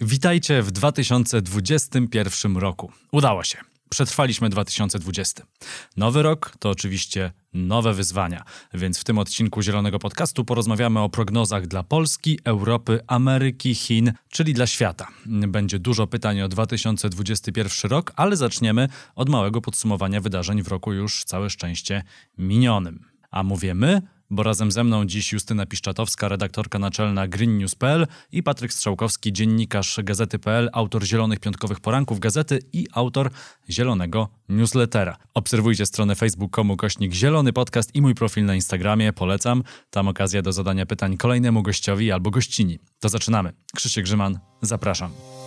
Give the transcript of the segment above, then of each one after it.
Witajcie w 2021 roku. Udało się. Przetrwaliśmy 2020. Nowy rok to oczywiście nowe wyzwania, więc w tym odcinku Zielonego Podcastu porozmawiamy o prognozach dla Polski, Europy, Ameryki, Chin, czyli dla świata. Będzie dużo pytań o 2021 rok, ale zaczniemy od małego podsumowania wydarzeń w roku już całe szczęście minionym. A mówię my, bo razem ze mną dziś Justyna Piszczatowska, redaktorka naczelna greennews.pl i Patryk Strzałkowski, dziennikarz Gazety.pl, autor Zielonych Piątkowych Poranków Gazety i autor Zielonego Newslettera. Obserwujcie stronę facebook.com kośnik Zielony Podcast i mój profil na Instagramie, polecam. Tam okazja do zadania pytań kolejnemu gościowi albo gościni. To zaczynamy. Krzysiek Grzyman, zapraszam.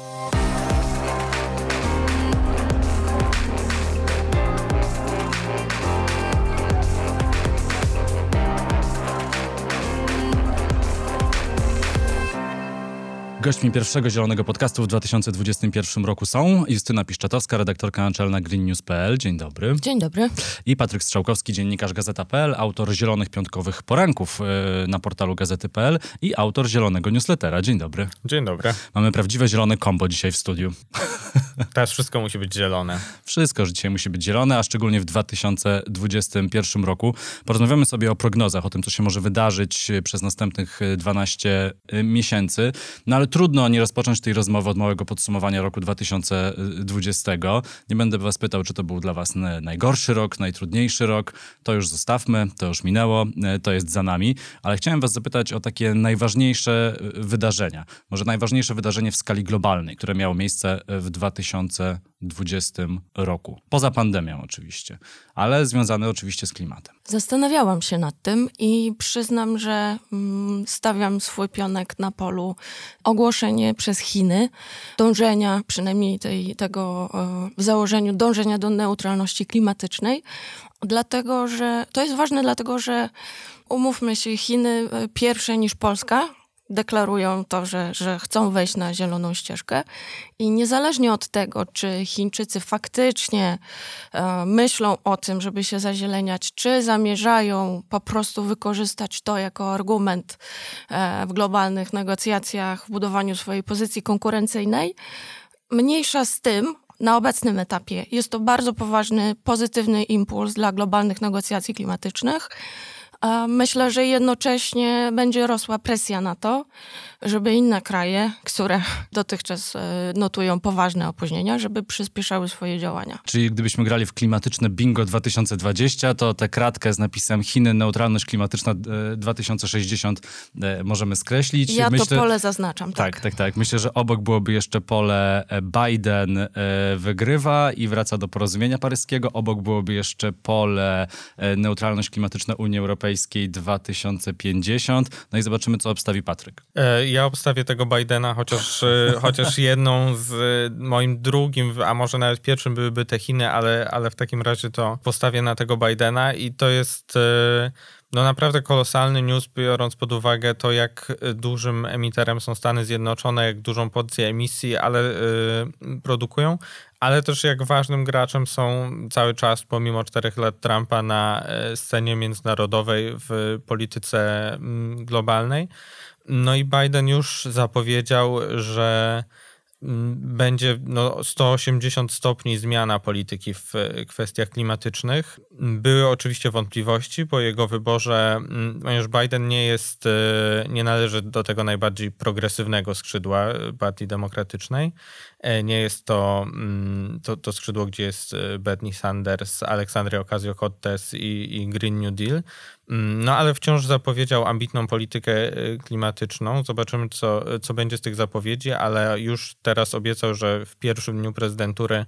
Gośćmi pierwszego Zielonego Podcastu w 2021 roku są Justyna Piszczatowska, redaktorka naczelna greennews.pl. Dzień dobry. Dzień dobry. I Patryk Strzałkowski, dziennikarz Gazeta.pl, autor Zielonych Piątkowych Poranków e, na portalu Gazety.pl i autor Zielonego Newslettera. Dzień dobry. Dzień dobry. Mamy prawdziwe zielone kombo dzisiaj w studiu. Teraz wszystko musi być zielone. Wszystko że dzisiaj musi być zielone, a szczególnie w 2021 roku. Porozmawiamy sobie o prognozach, o tym, co się może wydarzyć przez następnych 12 miesięcy. No ale trudno nie rozpocząć tej rozmowy od małego podsumowania roku 2020. Nie będę was pytał, czy to był dla was najgorszy rok, najtrudniejszy rok. To już zostawmy, to już minęło, e, to jest za nami. Ale chciałem was zapytać o takie najważniejsze e, wydarzenia. Może najważniejsze wydarzenie w skali globalnej, które miało miejsce w 2020 roku. Poza pandemią oczywiście, ale związane oczywiście z klimatem. Zastanawiałam się nad tym i przyznam, że mm, stawiam swój pionek na polu ogłoszenie przez Chiny dążenia, przynajmniej tej, tego e, w założeniu dążenia do neutralności klimatycznej, dlatego że to jest ważne, dlatego że umówmy się, Chiny e, pierwsze niż Polska deklarują to, że, że chcą wejść na zieloną ścieżkę i niezależnie od tego, czy Chińczycy faktycznie e, myślą o tym, żeby się zazieleniać, czy zamierzają po prostu wykorzystać to jako argument e, w globalnych negocjacjach, w budowaniu swojej pozycji konkurencyjnej, mniejsza z tym, na obecnym etapie jest to bardzo poważny, pozytywny impuls dla globalnych negocjacji klimatycznych. Myślę, że jednocześnie będzie rosła presja na to, żeby inne kraje, które dotychczas e, notują poważne opóźnienia, żeby przyspieszały swoje działania. Czyli gdybyśmy grali w klimatyczne bingo 2020, to tę kratkę z napisem Chiny neutralność klimatyczna 2060 e, e, możemy skreślić. Ja Myślę, to pole zaznaczam. Tak. tak, tak, tak. Myślę, że obok byłoby jeszcze pole Biden wygrywa i wraca do porozumienia paryskiego. Obok byłoby jeszcze pole neutralność klimatyczna Unii Europejskiej 2050. No i zobaczymy, co obstawi Patryk ja obstawię tego Bidena, chociaż, e, chociaż jedną z moim drugim, a może nawet pierwszym byłyby te Chiny, ale, ale w takim razie to postawię na tego Bidena i to jest e, no naprawdę kolosalny news, biorąc pod uwagę to, jak dużym emiterem są Stany Zjednoczone, jak dużą porcję emisji, ale yy, produkują, ale też jak ważnym graczem są cały czas, pomimo czterech lat Trumpa, na scenie międzynarodowej w polityce mm, globalnej. No i Biden już zapowiedział, że mm, będzie no, 180 stopni zmiana polityki w kwestiach klimatycznych. Były oczywiście wątpliwości po jego wyborze, mm, ponieważ Biden nie jest, e, nie należy do tego najbardziej progresywnego skrzydła Partii Demokratycznej. E, nie jest to, mm, to, to skrzydło, gdzie jest Bernie Sanders, Aleksandria Ocasio-Cortez i, i Green New Deal. Mm, no ale wciąż zapowiedział ambitną politykę e, klimatyczną. Zobaczymy, co, co będzie z tych zapowiedzi, ale już teraz obiecał, że w pierwszym dniu prezydentury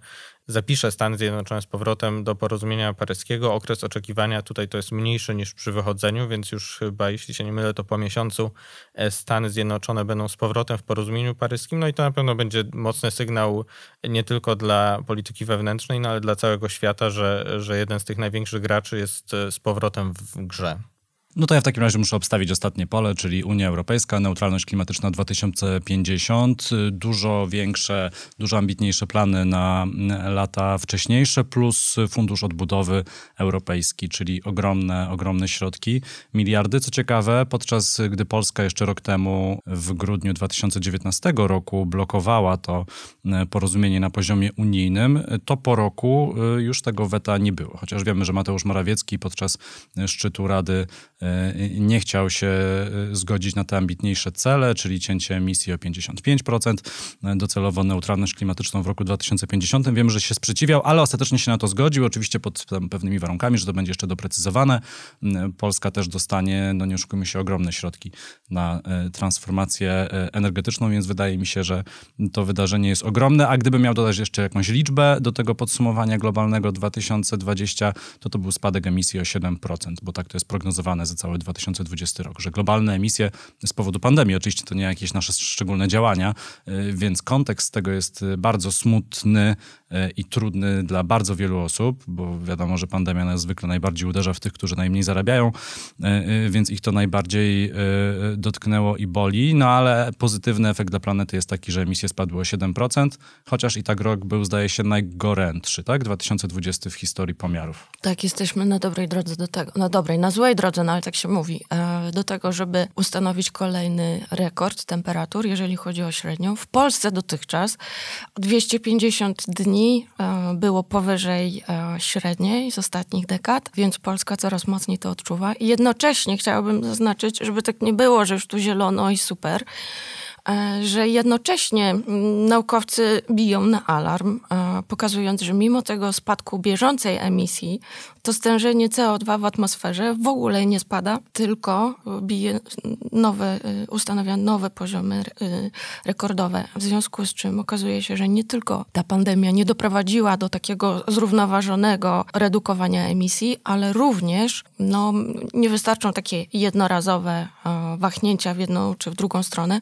zapisze Stany Zjednoczone z powrotem do porozumienia paryskiego. Okres oczekiwania tutaj to jest mniejszy niż przy wychodzeniu, więc już chyba, jeśli się nie mylę, to po miesiącu e, Stany Zjednoczone będą z powrotem w porozumieniu paryskim. No i to na pewno będzie mocny sygnał nie tylko dla polityki wewnętrznej, no ale dla całego świata, że, że jeden z tych największych graczy jest e, z powrotem w grze. No to ja w takim razie muszę obstawić ostatnie pole, czyli Unia Europejska, neutralność klimatyczna 2050, dużo większe, dużo ambitniejsze plany na lata wcześniejsze, plus fundusz odbudowy europejski, czyli ogromne, ogromne środki, miliardy. Co ciekawe, podczas gdy Polska jeszcze rok temu, w grudniu 2019 roku, blokowała to porozumienie na poziomie unijnym, to po roku już tego weta nie było. Chociaż wiemy, że Mateusz Morawiecki podczas szczytu Rady E, nie chciał się e, zgodzić na te ambitniejsze cele, czyli cięcie emisji o 55%, e, docelowo neutralność klimatyczną w roku 2050. Wiem, że się sprzeciwiał, ale ostatecznie się na to zgodził, oczywiście pod pewnymi warunkami, że to będzie jeszcze doprecyzowane. Polska też dostanie, no nie oszukujmy się, ogromne środki na transformację energetyczną, więc wydaje mi się, że to wydarzenie jest ogromne, a gdyby miał dodać jeszcze jakąś liczbę do tego podsumowania globalnego 2020, to to był spadek emisji o 7%, bo tak to jest prognozowane za cały 2020 rok, że globalne emisje z powodu pandemii, oczywiście to nie jakieś nasze szczególne działania, y, więc kontekst tego jest bardzo smutny i trudny dla bardzo wielu osób, bo wiadomo, że pandemia nas zwykle najbardziej uderza w tych, którzy najmniej zarabiają, więc ich to najbardziej dotknęło i boli, no ale pozytywny efekt dla planety jest taki, że emisje spadły o 7%, chociaż i tak rok był, zdaje się, najgorętszy, tak? 2020 w historii pomiarów. Tak, jesteśmy na dobrej drodze do tego, na dobrej, na złej drodze, no ale tak się mówi, e, do tego, żeby ustanowić kolejny rekord temperatur, jeżeli chodzi o średnią. W Polsce dotychczas 250 dni e, było powyżej e, średniej z ostatnich dekad, więc Polska coraz mocniej to odczuwa. I jednocześnie chciałabym zaznaczyć, żeby tak nie było, że już tu zielono i super, że jednocześnie mm, naukowcy biją na alarm, e, pokazując, że mimo tego spadku bieżącej emisji, to stężenie CO2 w atmosferze w ogóle nie spada, tylko bije nowe, e, ustanawia nowe poziomy rekordowe. W związku z czym okazuje się, że nie tylko ta pandemia nie doprowadziła do takiego zrównoważonego redukowania emisji, ale również no, nie wystarczą takie jednorazowe wahnięcia w jedną czy w drugą stronę,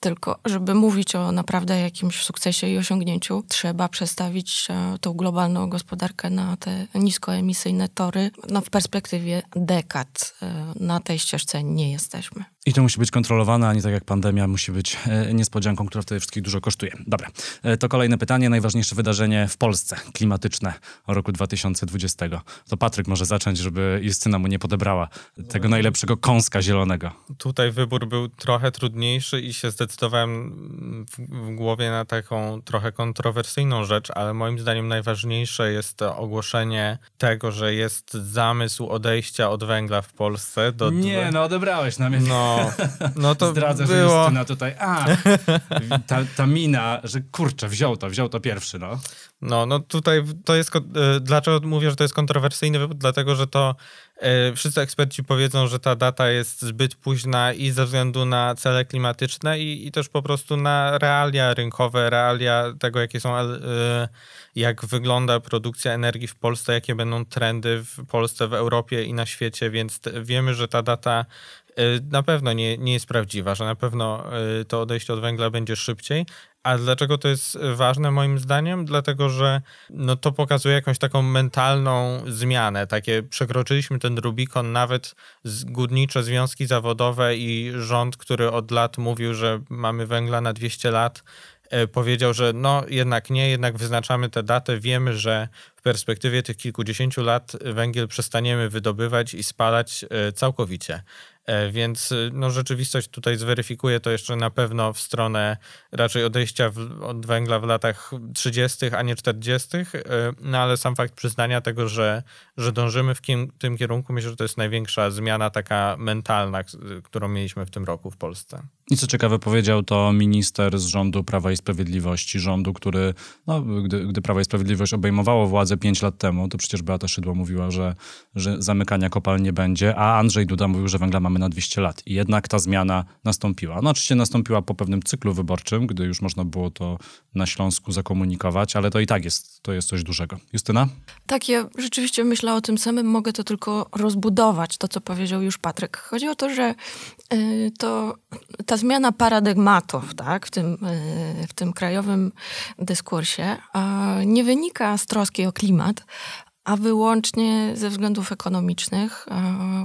tylko, żeby mówić o naprawdę jakimś sukcesie i osiągnięciu, trzeba przestawić e, tą globalną gospodarkę na te niskoemisyjne tory. No, w perspektywie dekad e, na tej ścieżce nie jesteśmy. I to musi być kontrolowane, a nie tak jak pandemia musi być e, niespodzianką, która wtedy wszystkich dużo kosztuje. Dobra, e, to kolejne pytanie. Najważniejsze wydarzenie w Polsce, klimatyczne roku 2020. To Patryk może zacząć, żeby Justyna mu nie podebrała tego najlepszego kąska zielonego. Tutaj wybór był trochę trudniejszy i się zdecydowałem w, głowie na taką trochę kontrowersyjną rzecz, ale moim zdaniem najważniejsze jest ogłoszenie tego, że jest zamysł odejścia od węgla w Polsce. Do nie, no odebrałeś na mnie. No, no, to Zdradzę, było... że Justyna tutaj, a, ta, ta mina, że kurczę, wziął to, wziął to pierwszy, no. No, no tutaj to jest, e, dlaczego mówię, że to jest kontrowersyjny? Dlatego, że to e, wszyscy eksperci powiedzą, że ta data jest zbyt późna i ze względu na cele klimatyczne i, i też po prostu na realia rynkowe, realia tego, jakie są, e, jak wygląda produkcja energii w Polsce, jakie będą trendy w Polsce, w Europie i na świecie, więc wiemy, że ta data na pewno nie, nie jest prawdziwa, że na pewno y, to odejście od węgla będzie szybciej. A dlaczego to jest ważne moim zdaniem? Dlatego, że no to pokazuje jakąś taką mentalną zmianę. Takie przekroczyliśmy ten Rubikon, nawet górnicze związki zawodowe i rząd, który od lat mówił, że mamy węgla na 200 lat, y, powiedział, że no jednak nie, jednak wyznaczamy tę datę, wiemy, że w perspektywie tych kilkudziesięciu lat węgiel przestaniemy wydobywać i spalać całkowicie. E, więc y, no, rzeczywistość tutaj zweryfikuje to jeszcze na pewno w stronę raczej odejścia w, od węgla w latach 30., a nie 40., e, no ale sam fakt przyznania tego, że, że dążymy w kim, tym kierunku, myślę, że to jest największa zmiana taka mentalna, którą mieliśmy w tym roku w Polsce. I co ciekawe powiedział to minister z rządu Prawa i Sprawiedliwości, rządu, który, no, gdy, gdy i Sprawiedliwość obejmowało władzę 5 lat temu, to przecież Beata Szydło mówiła, że, że zamykania kopalń nie będzie, a Andrzej Duda mówił, że węgla mamy na 200 lat. I jednak ta zmiana nastąpiła. No oczywiście nastąpiła po pewnym cyklu wyborczym, gdy już można było to na Śląsku zakomunikować, ale to i tak jest, to jest coś dużego. Justyna? Tak, ja rzeczywiście myślę o tym samym, mogę to tylko rozbudować, to co powiedział już Patryk. Chodzi o to, że y, to ta zmiana paradygmatów tak, w, tym, y, w tym krajowym dyskursie nie wynika z troski o klimat, a wyłącznie ze względów ekonomicznych.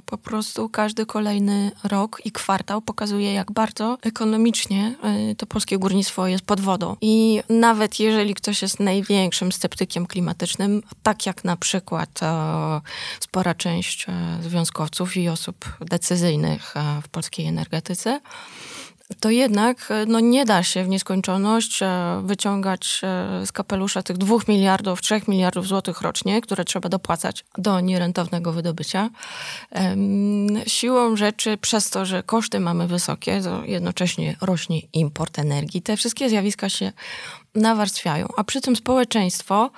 Po prostu każdy kolejny rok i kwartał pokazuje, jak bardzo ekonomicznie to polskie górnictwo jest pod wodą. I nawet jeżeli ktoś jest największym sceptykiem klimatycznym, tak jak na przykład spora część związkowców i osób decyzyjnych w polskiej energetyce, to jednak e, no, nie da się w nieskończoność e, wyciągać e, z kapelusza tych dwóch miliardów, trzech miliardów złotych rocznie, które trzeba dopłacać do nierentownego wydobycia. Siłą rzeczy, przez to, że koszty mamy wysokie, jednocześnie rośnie import energii. Te wszystkie zjawiska się nawarstwiają, a przy tym społeczeństwo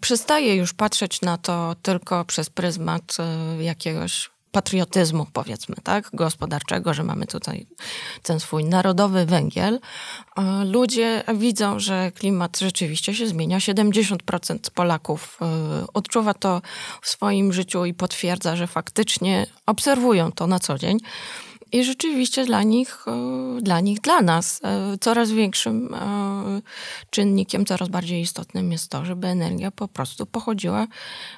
przestaje już patrzeć na to tylko przez pryzmat jakiegoś patriotyzmu, powiedzmy, tak, gospodarczego, że mamy tutaj ten swój narodowy węgiel. Ludzie widzą, że klimat rzeczywiście się zmienia. 70% Polaków e, odczuwa to w swoim życiu i potwierdza, że faktycznie obserwują to na co dzień. I rzeczywiście dla nich, e, dla nich, dla nas e, coraz większym e, czynnikiem, coraz bardziej istotnym jest to, żeby energia po prostu pochodziła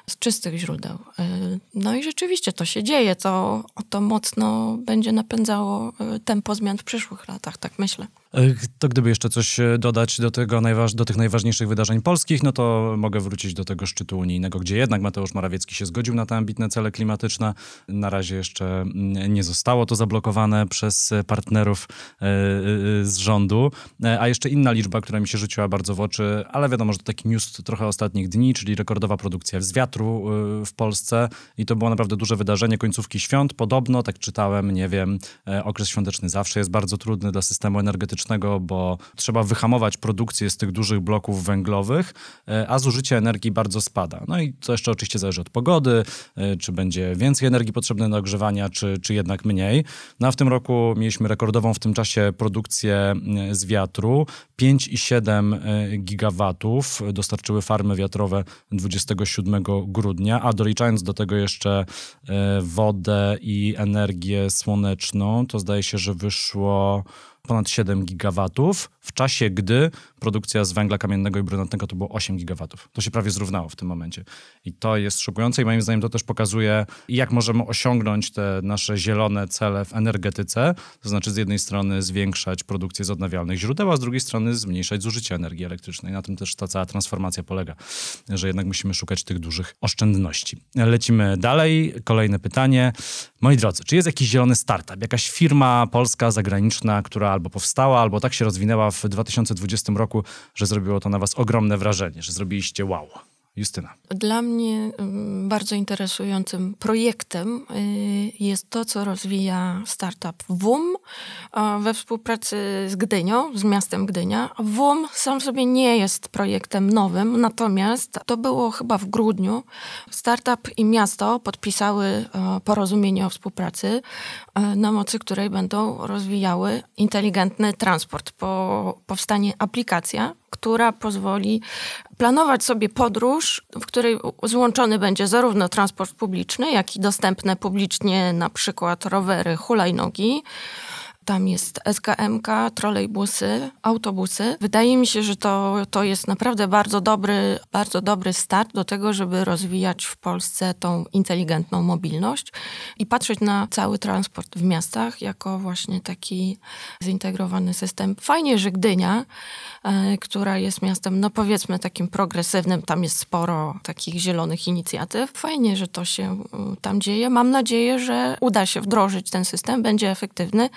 z czystych źródeł. No i rzeczywiście to się dzieje, to, to mocno będzie napędzało tempo zmian w przyszłych latach, tak myślę. To gdyby jeszcze coś e, dodać do, tego najważ, do tych najważniejszych wydarzeń polskich, no to mogę wrócić do tego szczytu unijnego, gdzie jednak Mateusz Morawiecki się zgodził na te ambitne cele klimatyczne. Na razie jeszcze mm, nie zostało to zablokowane przez partnerów e, e, z rządu. A jeszcze inna liczba, która mi się rzuciła bardzo w oczy, ale wiadomo, że to taki news trochę ostatnich dni, czyli rekordowa produkcja z wiatru w Polsce i to było naprawdę duże wydarzenie końcówki świąt. Podobno, tak czytałem, nie wiem, okres świąteczny zawsze jest bardzo trudny dla systemu energetycznego bo trzeba wyhamować produkcję z tych dużych bloków węglowych, e, a zużycie energii bardzo spada. No i to jeszcze oczywiście zależy od pogody, e, czy będzie więcej energii potrzebnej do ogrzewania, czy, czy jednak mniej. No a w tym roku mieliśmy rekordową w tym czasie produkcję z wiatru. 5,7 e, gigawatów dostarczyły farmy wiatrowe 27 grudnia, a doliczając do tego jeszcze wodę i energię słoneczną, to zdaje się, że wyszło ponad 7 gigawatów, w czasie gdy produkcja z węgla kamiennego i brunatnego to było 8 gigawatów. To się prawie zrównało w tym momencie. I to jest szokujące i moim zdaniem to też pokazuje, jak możemy osiągnąć te nasze zielone cele w energetyce, to znaczy z jednej strony zwiększać produkcję z odnawialnych źródeł, a z drugiej strony zmniejszać zużycie energii elektrycznej. Na tym też ta cała transformacja polega, że jednak musimy szukać tych dużych oszczędności. Lecimy dalej. Kolejne pytanie. Moi drodzy, czy jest jakiś zielony startup, jakaś firma polska, zagraniczna, która albo powstała, albo tak się rozwinęła w 2020 roku, że zrobiło to na was ogromne wrażenie, że zrobiliście wow? Justyna. Dla mnie mm, bardzo interesującym projektem y, jest to, co rozwija startup WUM we współpracy z Gdynią, z miastem Gdynia. WUM sam sobie nie jest projektem nowym, natomiast to było chyba w grudniu. Startup i miasto podpisały porozumienie o współpracy, na mocy której będą rozwijały inteligentny transport. Po, powstanie aplikacja, która pozwoli planować sobie podróż, w której złączony będzie zarówno transport publiczny, jak i dostępne publicznie na przykład rowery, hulajnogi. Tam jest SKMK, trolejbusy, autobusy. Wydaje mi się, że to, to jest naprawdę bardzo dobry, bardzo dobry start do tego, żeby rozwijać w Polsce tą inteligentną mobilność i patrzeć na cały transport w miastach jako właśnie taki zintegrowany system. Fajnie, że Gdynia, e, która jest miastem, no powiedzmy takim progresywnym, tam jest sporo takich zielonych inicjatyw. Fajnie, że to się e, tam dzieje. Mam nadzieję, że uda się wdrożyć ten system, będzie efektywny,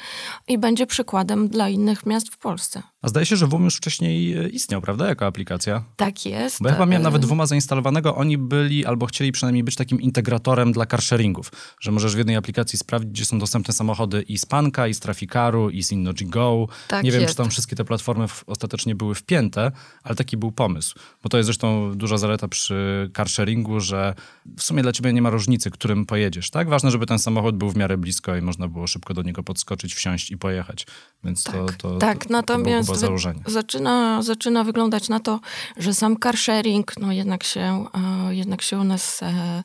i będzie przykładem dla innych miast w Polsce. A zdaje się, że WUM już wcześniej e, istniał, prawda, jako aplikacja? Tak jest. Bo ja chyba miałem nawet WUMa zainstalowanego, oni byli albo chcieli przynajmniej być takim integratorem dla carsharingów, że możesz w jednej aplikacji sprawdzić, gdzie są dostępne samochody i z Panka, i z Trafikaru, i z InnoGo. Tak Nie wiem, jest. czy tam wszystkie te platformy ostatecznie były wpięte, ale taki był pomysł. Bo to jest zresztą duża zaleta przy carsharingu, że w sumie dla ciebie nie ma różnicy, którym pojedziesz, tak? Ważne, żeby ten samochód był w miarę blisko i można było szybko do niego podskoczyć, wsiąść i pojechać. Więc tak, to, to, tak. To, natomiast to założenie. Zaczyna, zaczyna wyglądać na to, że sam car sharing no jednak, się, e, jednak się u nas e,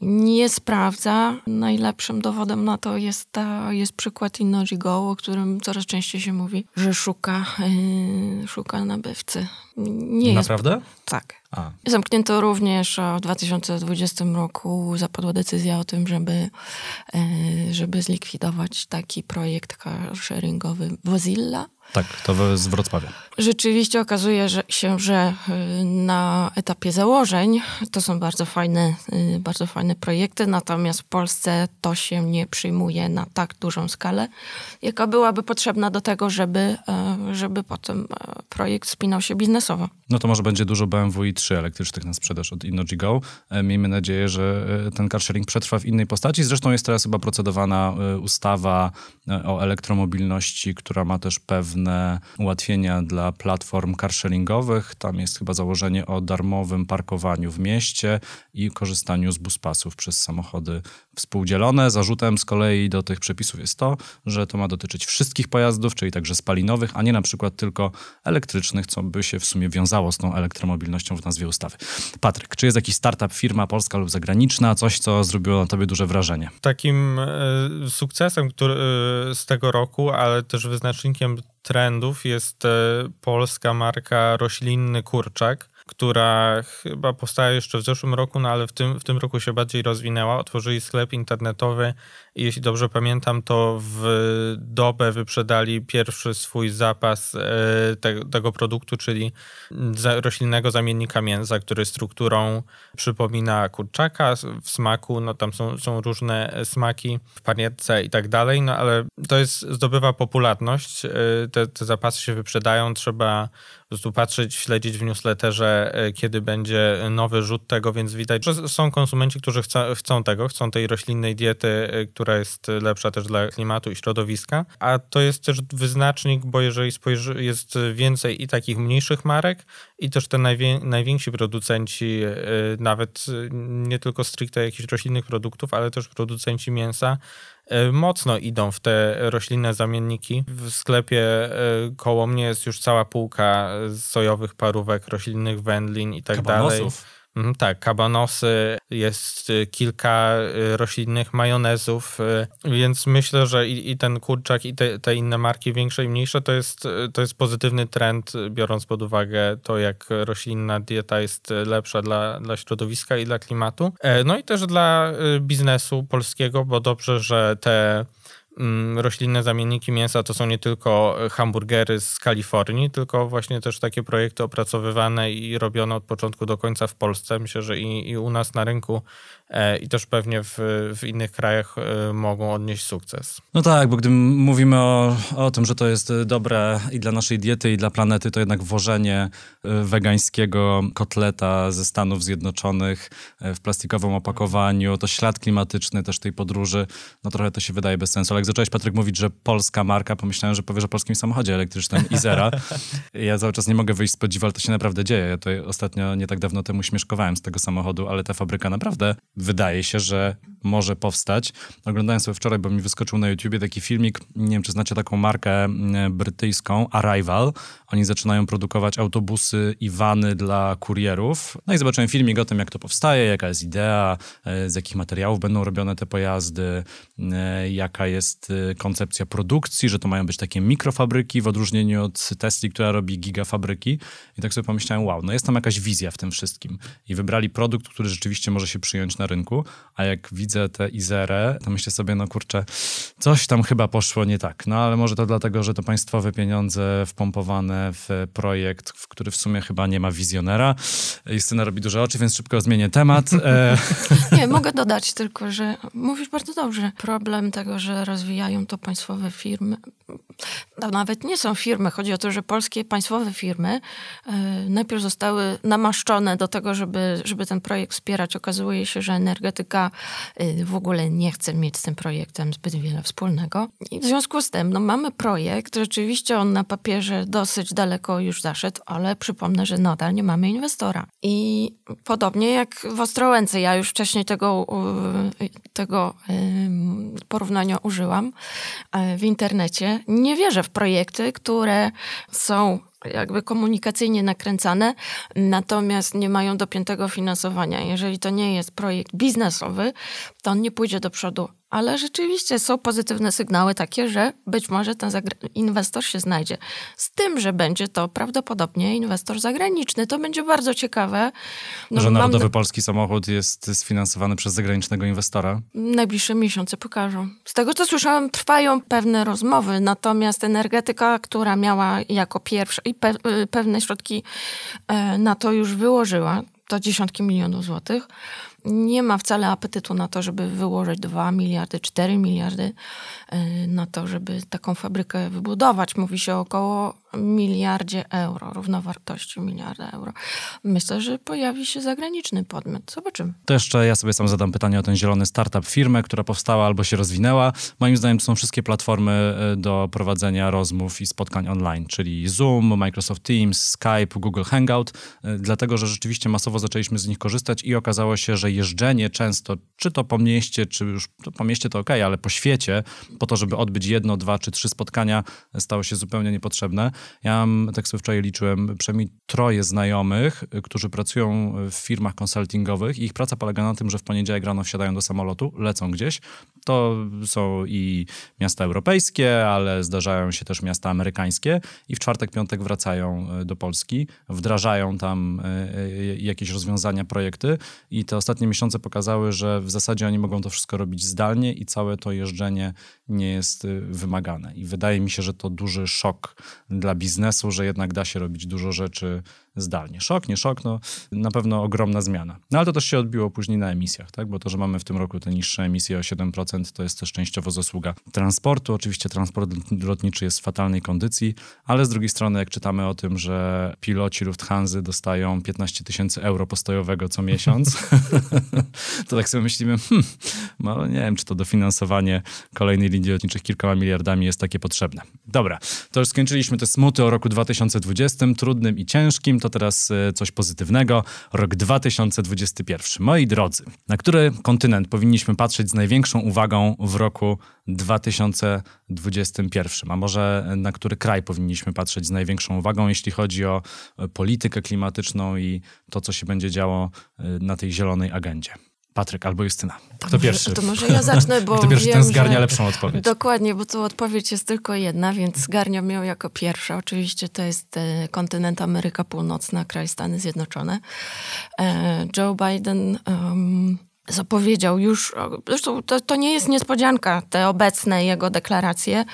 nie sprawdza. Najlepszym dowodem na to jest, jest przykład InnoGo, o którym coraz częściej się mówi, że szuka, e, szuka nabywcy nie jest... Naprawdę? Tak. A. Zamknięto również w 2020 roku, zapadła decyzja o tym, żeby, e, żeby zlikwidować taki projekt carsharingowy Wozilla. Tak, to z Wrocławia. Rzeczywiście okazuje się, że y, na etapie założeń to są bardzo fajne, y, bardzo fajne projekty, natomiast w Polsce to się nie przyjmuje na tak dużą skalę, jaka byłaby potrzebna do tego, żeby, e, żeby potem e, projekt spinał się biznesowo. No to może będzie dużo BMW i 3 elektrycznych na sprzedaż od Innogy Go. E, miejmy nadzieję, że ten carsharing przetrwa w innej postaci. Zresztą jest teraz chyba procedowana ustawa o elektromobilności, która ma też pewne ułatwienia dla platform carsharingowych. Tam jest chyba założenie o darmowym parkowaniu w mieście i korzystaniu z buspasów przez samochody współdzielone. Zarzutem z kolei do tych przepisów jest to, że to ma dotyczyć wszystkich pojazdów, czyli także spalinowych, a nie na przykład tylko elektrycznych, co by się w sumie wiązało z tą elektromobilnością w nazwie ustawy. Patryk, czy jest jakiś startup, firma polska lub zagraniczna, coś, co zrobiło na tobie duże wrażenie? Takim e, sukcesem który, e, z tego roku, ale też wyznacznikiem trendów jest e, polska marka roślinny kurczak, która chyba powstała jeszcze w zeszłym roku, no ale w tym, w tym roku się bardziej rozwinęła. Otworzyli sklep internetowy jeśli dobrze pamiętam, to w dobę wyprzedali pierwszy swój zapas e, te, tego produktu, czyli roślinnego zamiennika mięsa, który strukturą przypomina kurczaka. W smaku, no tam są, są różne smaki w panietce i tak dalej, no ale to jest, zdobywa popularność. E, te, te zapasy się wyprzedają, trzeba po prostu patrzeć, śledzić w newsletterze, e, kiedy będzie nowy rzut tego, więc widać, że są konsumenci, którzy chcą, chcą tego, chcą tej roślinnej diety, e, która jest lepsza też dla klimatu i środowiska, a to jest też wyznacznik, bo jeżeli spojrzy, jest więcej i takich mniejszych marek, i też te najwię, najwięksi producenci, e, nawet nie tylko stricte jakichś roślinnych produktów, ale też producenci mięsa, E, mocno idą w te roślinne zamienniki. W sklepie e, koło mnie jest już cała półka sojowych parówek, roślinnych wędlin i tak dalej. Tak, kabanosy, jest y, kilka y, roślinnych majonezów, y, więc myślę, że i, i ten kurczak, i te, te, inne marki, większe i mniejsze, to jest, to jest pozytywny trend, biorąc pod uwagę to, jak roślinna dieta jest lepsza dla, dla środowiska i dla klimatu. E, no i też dla biznesu polskiego, bo dobrze, że te roślinne zamienniki mięsa to są nie tylko hamburgery z Kalifornii, tylko właśnie też takie projekty opracowywane i robione od początku do końca w Polsce. Myślę, że i, i u nas na rynku E, i też pewnie w, w innych krajach e, mogą odnieść sukces. No tak, bo gdy mówimy o, o tym, że to jest dobre i dla naszej diety, i dla planety, to jednak włożenie e, wegańskiego kotleta ze Stanów Zjednoczonych w plastikowym opakowaniu, to ślad klimatyczny też tej podróży, no trochę to się wydaje bez sensu. Ale jak zacząłeś, Patryk, mówić, że polska marka, pomyślałem, że powiesz o polskim samochodzie elektrycznym Izera. ja cały czas nie mogę wyjść z podziwu, ale to się naprawdę dzieje. Ja tutaj ostatnio, nie tak dawno temu śmieszkowałem z tego samochodu, ale ta fabryka naprawdę wydaje się, że może powstać. Oglądałem sobie wczoraj, bo mi wyskoczył na YouTubie taki filmik, nie wiem, czy znacie taką markę mm, brytyjską, Arrival. Oni zaczynają produkować autobusy i wany dla kurierów. No i zobaczyłem filmik o tym, jak to powstaje, jaka jest idea, e, z jakich materiałów będą robione te pojazdy, e, jaka jest e, koncepcja produkcji, że to mają być takie mikrofabryki w odróżnieniu od Tesli, która robi gigafabryki. I tak sobie pomyślałem, wow, no jest tam jakaś wizja w tym wszystkim. I wybrali produkt, który rzeczywiście może się przyjąć na rynku, a jak widzę tę Izerę, to myślę sobie, no kurczę, coś tam chyba poszło nie tak. No ale może to dlatego, że to państwowe pieniądze wpompowane w projekt, w który w sumie chyba nie ma wizjonera. Justyna robi duże oczy, więc szybko zmienię temat. E, nie, mogę dodać tylko, że mówisz bardzo dobrze. Problem tego, że rozwijają to państwowe firmy, to nawet nie są firmy. Chodzi o to, że polskie państwowe firmy e, najpierw zostały namaszczone do tego, żeby, żeby ten projekt wspierać. Okazuje się, że energetyka y, w ogóle nie chce mieć z tym projektem zbyt wiele wspólnego. I w związku z tym no, mamy projekt, rzeczywiście on na papierze dosyć daleko już zaszedł, ale przypomnę, że nadal nie mamy inwestora. I podobnie jak w Ostrołęce, ja już wcześniej tego, tego porównania użyłam e, w internecie. Nie wierzę w projekty, które są jakby komunikacyjnie nakręcane, natomiast nie mają dopiętego finansowania. Jeżeli to nie jest projekt biznesowy, to on nie pójdzie do przodu ale rzeczywiście są pozytywne sygnały takie, że być może ten inwestor się znajdzie. Z tym, że będzie to prawdopodobnie inwestor zagraniczny. To będzie bardzo ciekawe. No, że Narodowy mam... Polski Samochód jest sfinansowany przez zagranicznego inwestora? Najbliższe miesiące pokażą. Z tego, co słyszałem, trwają pewne rozmowy, natomiast energetyka, która miała jako pierwsza i pe y, pewne środki e, na to już wyłożyła, to dziesiątki milionów złotych, nie ma wcale apetytu na to, żeby wyłożyć 2 miliardy, 4 miliardy y, na to, żeby taką fabrykę wybudować. Mówi się około miliardzie euro, równowartości miliarda euro. Myślę, że pojawi się zagraniczny podmiot. Zobaczymy. To jeszcze ja sobie sam zadam pytanie o ten zielony startup, firmę, która powstała albo się rozwinęła. Moim zdaniem to są wszystkie platformy y, do prowadzenia rozmów i spotkań online, czyli Zoom, Microsoft Teams, Skype, Google Hangout, y, dlatego, że rzeczywiście masowo zaczęliśmy z nich korzystać i okazało się, że jeżdżenie często, czy to po mieście, czy już po mieście to ok, ale po świecie, po to, żeby odbyć jedno, dwa czy trzy spotkania, stało się zupełnie niepotrzebne. Ja mam, tak sobie wczoraj liczyłem, przynajmniej troje znajomych, którzy pracują w firmach konsultingowych i ich praca polega na tym, że w poniedziałek rano wsiadają do samolotu, lecą gdzieś. To są i miasta europejskie, ale zdarzają się też miasta amerykańskie i w czwartek, piątek wracają e, do Polski, wdrażają tam e, e, jakieś rozwiązania, projekty i te ostatnie miesiące pokazały, że w zasadzie oni mogą to wszystko robić zdalnie i całe to jeżdżenie nie jest wymagane. I wydaje mi się, że to duży szok dla biznesu, że jednak da się robić dużo rzeczy zdalnie. Szok, nie szok, no na pewno ogromna zmiana. No ale to też się odbiło później na emisjach, tak? Bo to, że mamy w tym roku te niższe emisje o 7%, to jest też częściowo zasługa transportu. Oczywiście transport lotniczy jest w fatalnej kondycji, ale z drugiej strony, jak czytamy o tym, że piloci Lufthansa dostają 15 tysięcy euro postojowego co miesiąc, to tak sobie myślimy, hmm, no nie wiem, czy to dofinansowanie kolejnej linii lotniczych kilkoma miliardami jest takie potrzebne. Dobra, to już skończyliśmy te smuty o roku 2020, trudnym i ciężkim, to teraz e, coś pozytywnego. Rok 2021. Moi drodzy, na który kontynent powinniśmy patrzeć z największą uwagą w roku 2021? A może na który kraj powinniśmy patrzeć z największą uwagą, jeśli chodzi o e, politykę klimatyczną i to, co się będzie działo e, na tej zielonej agendzie? Patryk albo Justyna. Kto pierwszy? To może ja zacznę, bo Kto pierwszy, wiem, ten zgarnia lepszą odpowiedź. Dokładnie, bo tu odpowiedź jest tylko jedna, więc zgarniam ją jako pierwsza. Oczywiście to jest e, kontynent Ameryka Północna, kraj Stany Zjednoczone. E, Joe Biden... Um, zapowiedział już, zresztą to, to, nie jest niespodzianka, te obecne jego deklaracje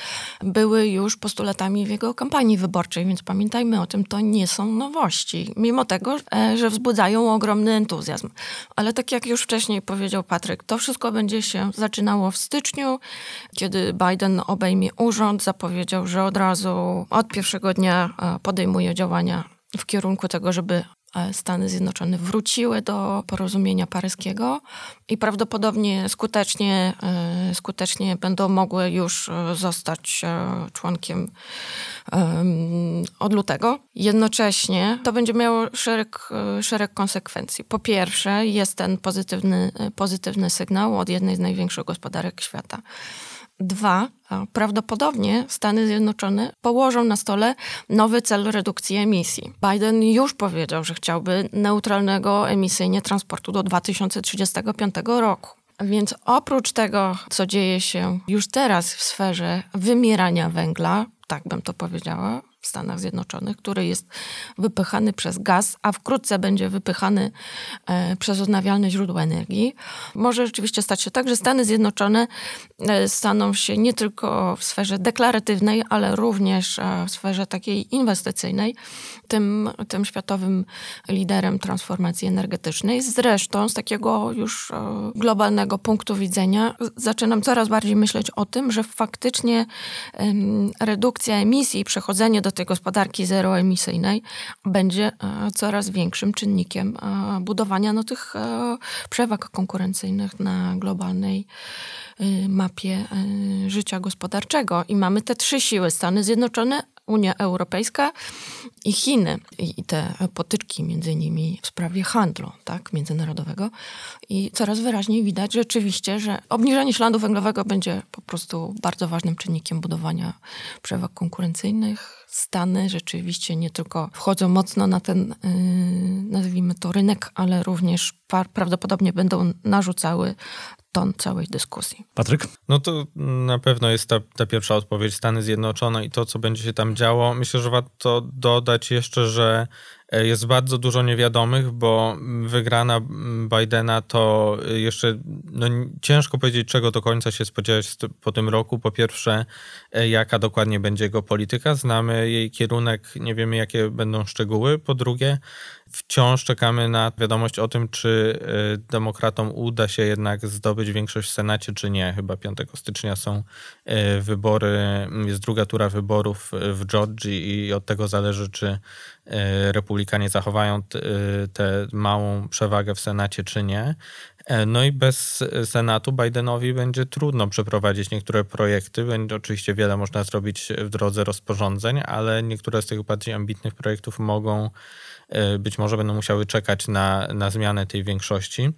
były już postulatami w jego kampanii wyborczej, więc pamiętajmy o tym, to nie są nowości, mimo tego, e, że wzbudzają ogromny entuzjazm. Ale tak jak już wcześniej powiedział Patryk, to wszystko będzie się zaczynało w styczniu, kiedy Biden obejmie urząd, zapowiedział, że od razu od pierwszego dnia e, podejmuje działania w kierunku tego, żeby Stany Zjednoczone wróciły do porozumienia paryskiego i prawdopodobnie skutecznie, e, skutecznie będą mogły już e, zostać członkiem od lutego. Jednocześnie to będzie miało szereg, szereg konsekwencji. Po pierwsze, jest ten pozytywny, pozytywny sygnał od jednej z największych gospodarek świata. Dwa, prawdopodobnie Stany Zjednoczone położą na stole nowy cel redukcji emisji. Biden już powiedział, że chciałby neutralnego emisyjnie transportu do 2035 roku. Więc oprócz tego, co dzieje się już teraz w sferze wymierania węgla, tak bym to powiedziała, Stanach Zjednoczonych, który jest wypychany przez gaz, a wkrótce będzie wypychany e, przez odnawialne źródła energii. Może rzeczywiście stać się tak, że Stany Zjednoczone e, staną się nie tylko w sferze deklaratywnej, ale również e, w sferze takiej inwestycyjnej tym, tym światowym liderem transformacji energetycznej. Zresztą z takiego już globalnego punktu widzenia zaczynam coraz bardziej myśleć o tym, że faktycznie redukcja emisji i przechodzenie do tej gospodarki zeroemisyjnej będzie e, coraz większym czynnikiem e, budowania no, tych e, przewag konkurencyjnych na globalnej mapie życia gospodarczego. I mamy te trzy siły: Stany Zjednoczone, Unia Europejska i Chiny. I te potyczki między nimi w sprawie handlu tak, międzynarodowego. I coraz wyraźniej widać rzeczywiście, że obniżenie śladu węglowego będzie po prostu bardzo ważnym czynnikiem budowania przewag konkurencyjnych, Stany rzeczywiście nie tylko wchodzą mocno na ten, yy, nazwijmy to, rynek, ale również prawdopodobnie będą narzucały ton całej dyskusji. Patryk? No to na pewno jest ta, ta pierwsza odpowiedź, Stany Zjednoczone i to, co będzie się tam działo. Myślę, że warto dodać jeszcze, że jest bardzo dużo niewiadomych, bo wygrana Bidena to jeszcze no, ciężko powiedzieć, czego do końca się spodziewać po tym roku. Po pierwsze, e, jaka dokładnie będzie jego polityka. Znamy jej kierunek, nie wiemy, jakie będą szczegóły. Po drugie, wciąż czekamy na wiadomość o tym, czy e, demokratom uda się jednak zdobyć większość w Senacie, czy nie. Chyba 5 stycznia są wybory, jest druga tura wyborów w Georgii i od tego zależy, czy E, republikanie zachowają tę małą przewagę w Senacie, czy nie. E, no i bez Senatu Bidenowi będzie trudno przeprowadzić niektóre projekty. Będzie oczywiście wiele można zrobić w drodze rozporządzeń, ale niektóre z tych bardziej ambitnych projektów mogą, e, być może będą musiały czekać na, na zmianę tej większości.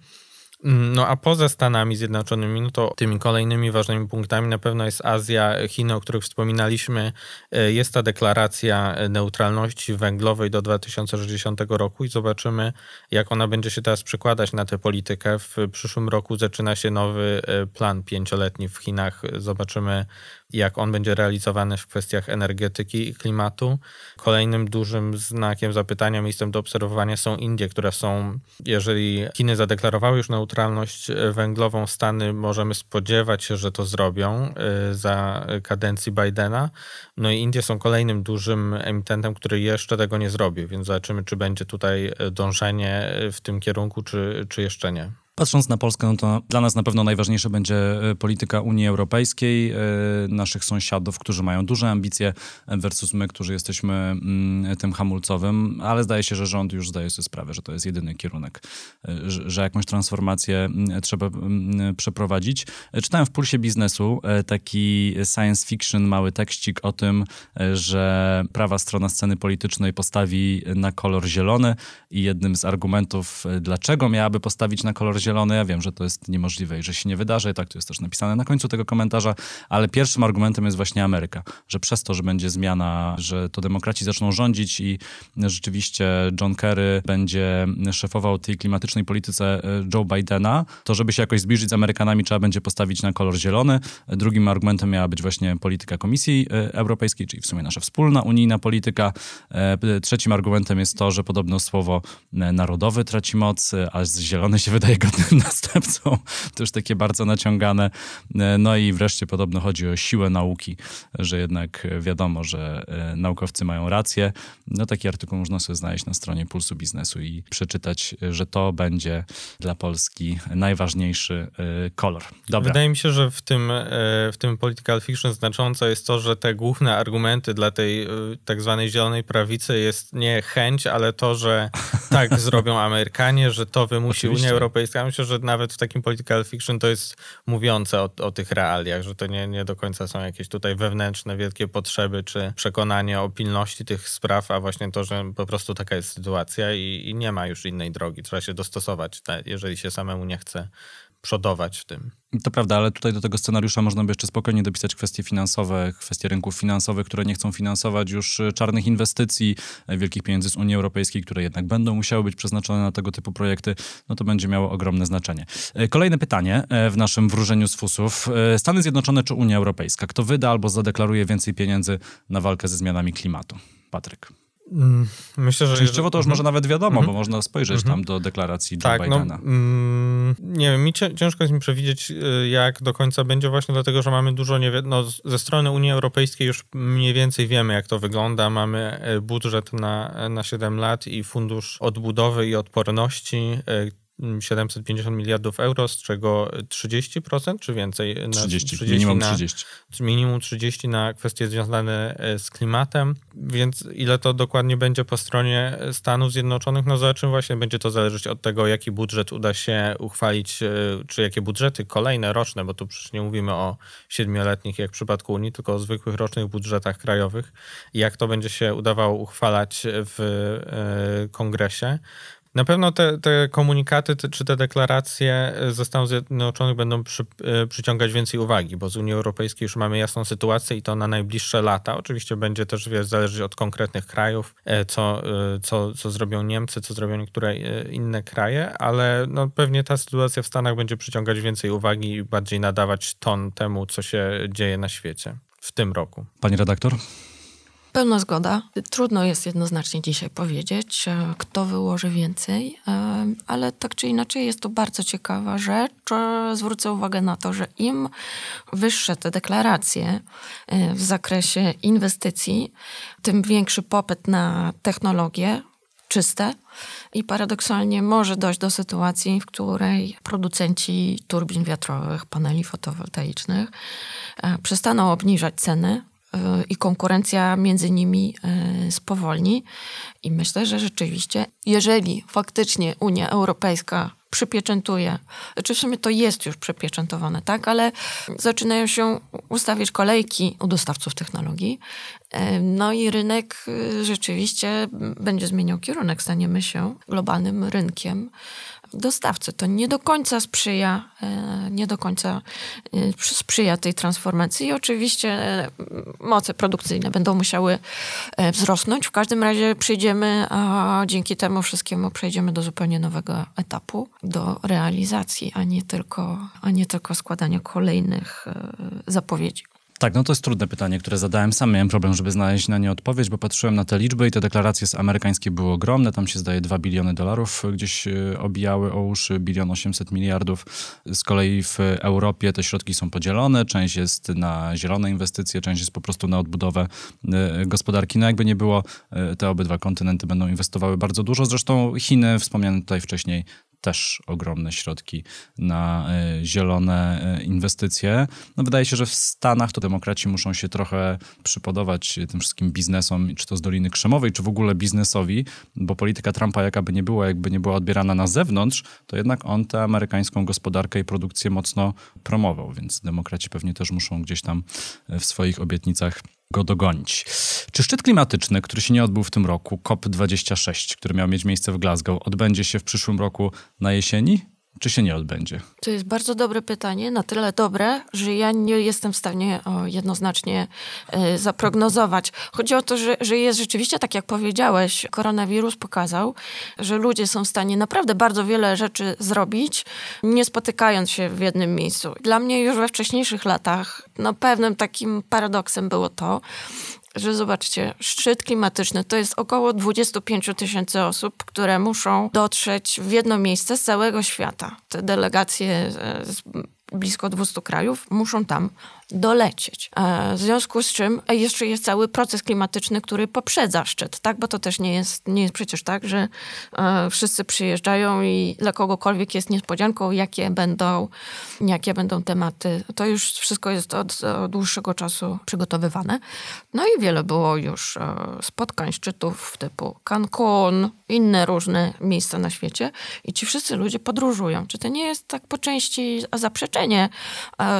No a poza Stanami Zjednoczonymi, no to tymi kolejnymi ważnymi punktami na pewno jest Azja, Chiny, o których wspominaliśmy. E, jest ta deklaracja neutralności węglowej do 2060 roku i zobaczymy, jak ona będzie się teraz przekładać na tę politykę. W przyszłym roku zaczyna się nowy e, plan pięcioletni w Chinach. Zobaczymy, jak on będzie realizowany w kwestiach energetyki i klimatu. Kolejnym dużym znakiem zapytania, miejscem do obserwowania są Indie, które są, jeżeli Chiny zadeklarowały już neutralność węglową, Stany możemy spodziewać się, że to zrobią y, za kadencji Bidena. No i Indie są kolejnym dużym emitentem, który jeszcze tego nie zrobił, więc zobaczymy, czy będzie tutaj dążenie w tym kierunku, czy, czy jeszcze nie. Patrząc na Polskę, no to dla nas na pewno najważniejsza będzie e, polityka Unii Europejskiej, e, naszych sąsiadów, którzy mają duże ambicje versus my, którzy jesteśmy mm, tym hamulcowym, ale zdaje się, że rząd już zdaje sobie sprawę, że to jest jedyny kierunek, e, że jakąś transformację mm, trzeba mm, przeprowadzić. Czytałem w Pulsie Biznesu taki science fiction, mały tekścik o tym, że prawa strona sceny politycznej postawi na kolor zielony i jednym z argumentów, dlaczego miałaby postawić na kolor zielony, zielony. Ja wiem, że to jest niemożliwe i że się nie wydarzy. Tak, to jest też napisane na końcu tego komentarza, ale pierwszym argumentem jest właśnie Ameryka, że przez to, że będzie zmiana, że to demokraci zaczną rządzić i rzeczywiście John Kerry będzie szefował tej klimatycznej polityce e, Joe Bidena, to żeby się jakoś zbliżyć z Amerykanami, trzeba będzie postawić na kolor zielony. Drugim argumentem miała być właśnie polityka Komisji e, Europejskiej, czyli w sumie nasza wspólna unijna polityka. E, trzecim argumentem jest to, że podobno słowo narodowy traci moc, a zielony się wydaje następcą. To już takie bardzo naciągane. No i wreszcie podobno chodzi o siłę nauki, że jednak wiadomo, że e, naukowcy mają rację. No taki artykuł można sobie znaleźć na stronie Pulsu Biznesu i przeczytać, że to będzie dla Polski najważniejszy e, kolor. Dobra. Wydaje mi się, że w tym, e, w tym political fiction znaczące jest to, że te główne argumenty dla tej tak zwanej zielonej prawicy jest nie chęć, ale to, że tak zrobią Amerykanie, że to wymusi Oczywiście. Unia Europejska ja myślę, że nawet w takim political fiction to jest mówiące o, o tych realiach, że to nie, nie do końca są jakieś tutaj wewnętrzne, wielkie potrzeby czy przekonanie o pilności tych spraw, a właśnie to, że po prostu taka jest sytuacja i, i nie ma już innej drogi. Trzeba się dostosować, jeżeli się samemu nie chce przodować w tym. To prawda, ale tutaj do tego scenariusza można by jeszcze spokojnie dopisać kwestie finansowe, kwestie rynków finansowych, które nie chcą finansować już e, czarnych inwestycji, e, wielkich pieniędzy z Unii Europejskiej, które jednak będą musiały być przeznaczone na tego typu projekty, no to będzie miało ogromne znaczenie. E, kolejne pytanie w naszym wróżeniu z fusów. Stany Zjednoczone czy Unia Europejska? Kto wyda albo zadeklaruje więcej pieniędzy na walkę ze zmianami klimatu? Patryk. Mm, myślę, że. Częściowo to już może nawet wiadomo, bo można spojrzeć tam do deklaracji Joe tak, no, Bidena. No, nie wiem, mi ciężko jest mi przewidzieć, y, jak do końca będzie, właśnie dlatego, że mamy dużo nie no, Ze strony Unii Europejskiej już mniej więcej wiemy, jak to wygląda. Mamy y, budżet na, na 7 lat i fundusz odbudowy i odporności, y, 750 miliardów euro, z czego 30% czy więcej? 30, 30 minimum na, 30. Minimum 30 na kwestie związane e, z klimatem, więc ile to dokładnie będzie po stronie Stanów Zjednoczonych, no zobaczymy właśnie, będzie to zależeć od tego, jaki budżet uda się uchwalić, e, czy jakie budżety kolejne, roczne, bo tu przecież nie mówimy o siedmioletnich jak w przypadku Unii, tylko o zwykłych rocznych budżetach krajowych, jak to będzie się udawało uchwalać w e, kongresie. Na pewno te, te komunikaty te, czy te deklaracje ze Stanów Zjednoczonych będą przy, przyciągać więcej uwagi, bo z Unii Europejskiej już mamy jasną sytuację i to na najbliższe lata. Oczywiście będzie też wiesz, zależeć od konkretnych krajów, co, co, co zrobią Niemcy, co zrobią niektóre inne kraje, ale no, pewnie ta sytuacja w Stanach będzie przyciągać więcej uwagi i bardziej nadawać ton temu, co się dzieje na świecie w tym roku. Pani redaktor? Pełna zgoda. Trudno jest jednoznacznie dzisiaj powiedzieć, e, kto wyłoży więcej, e, ale tak czy inaczej jest to bardzo ciekawa rzecz. Zwrócę uwagę na to, że im wyższe te deklaracje e, w zakresie inwestycji, tym większy popyt na technologie czyste i paradoksalnie może dojść do sytuacji, w której producenci turbin wiatrowych, paneli fotowoltaicznych przestaną obniżać ceny i konkurencja między nimi e, spowolni. I myślę, że rzeczywiście, jeżeli faktycznie Unia Europejska przypieczętuje, czy znaczy w sumie to jest już przypieczętowane, tak, ale zaczynają się ustawiać kolejki u dostawców technologii, e, no i rynek e, rzeczywiście będzie zmieniał kierunek, staniemy się globalnym rynkiem dostawcy. To nie do końca sprzyja, e, nie do końca e, sprzyja tej transformacji i oczywiście e, moce produkcyjne będą musiały wzrosnąć. W każdym razie przejdziemy, a dzięki temu wszystkiemu przejdziemy do zupełnie nowego etapu, do realizacji, a nie tylko, a nie tylko składania kolejnych zapowiedzi. Tak, no to jest trudne pytanie, które zadałem. Sam miałem problem, żeby znaleźć na nie odpowiedź, bo patrzyłem na te liczby i te deklaracje amerykańskie były ogromne. Tam się zdaje 2 biliony dolarów gdzieś e, obijały o uszy, bilion 800 miliardów. Z kolei w Europie te środki są podzielone. Część jest na zielone inwestycje, część jest po prostu na odbudowę e, gospodarki. No jakby nie było, e, te obydwa kontynenty będą inwestowały bardzo dużo. Zresztą Chiny, wspomniane tutaj wcześniej, też ogromne środki na e, zielone e, inwestycje. No wydaje się, że w Stanach to demokraci muszą się trochę przypodobać tym wszystkim biznesom, czy to z Doliny Krzemowej, czy w ogóle biznesowi, bo polityka Trumpa jakaby nie była, jakby nie była odbierana na zewnątrz, to jednak on tę amerykańską gospodarkę i produkcję mocno promował, więc demokraci pewnie też muszą gdzieś tam w swoich obietnicach go dogonić. Czy szczyt klimatyczny, który się nie odbył w tym roku, COP26, który miał mieć miejsce w Glasgow, odbędzie się w przyszłym roku na jesieni? Czy się nie odbędzie? To jest bardzo dobre pytanie, na tyle dobre, że ja nie jestem w stanie jednoznacznie y, zaprognozować. Chodzi o to, że, że jest rzeczywiście, tak jak powiedziałeś, koronawirus pokazał, że ludzie są w stanie naprawdę bardzo wiele rzeczy zrobić, nie spotykając się w jednym miejscu. Dla mnie już we wcześniejszych latach, no pewnym takim paradoksem było to, że zobaczcie, szczyt klimatyczny to jest około 25 tysięcy osób, które muszą dotrzeć w jedno miejsce z całego świata. Te delegacje e, z blisko 200 krajów muszą tam dolecieć. E, w związku z czym jeszcze jest cały proces klimatyczny, który poprzedza szczyt, tak? Bo to też nie jest, nie jest przecież tak, że e, wszyscy przyjeżdżają i dla kogokolwiek jest niespodzianką, jakie będą, jakie będą tematy. To już wszystko jest od, od dłuższego czasu przygotowywane. No i wiele było już e, spotkań, szczytów typu Cancun, inne różne miejsca na świecie i ci wszyscy ludzie podróżują. Czy to nie jest tak po części zaprzeczenie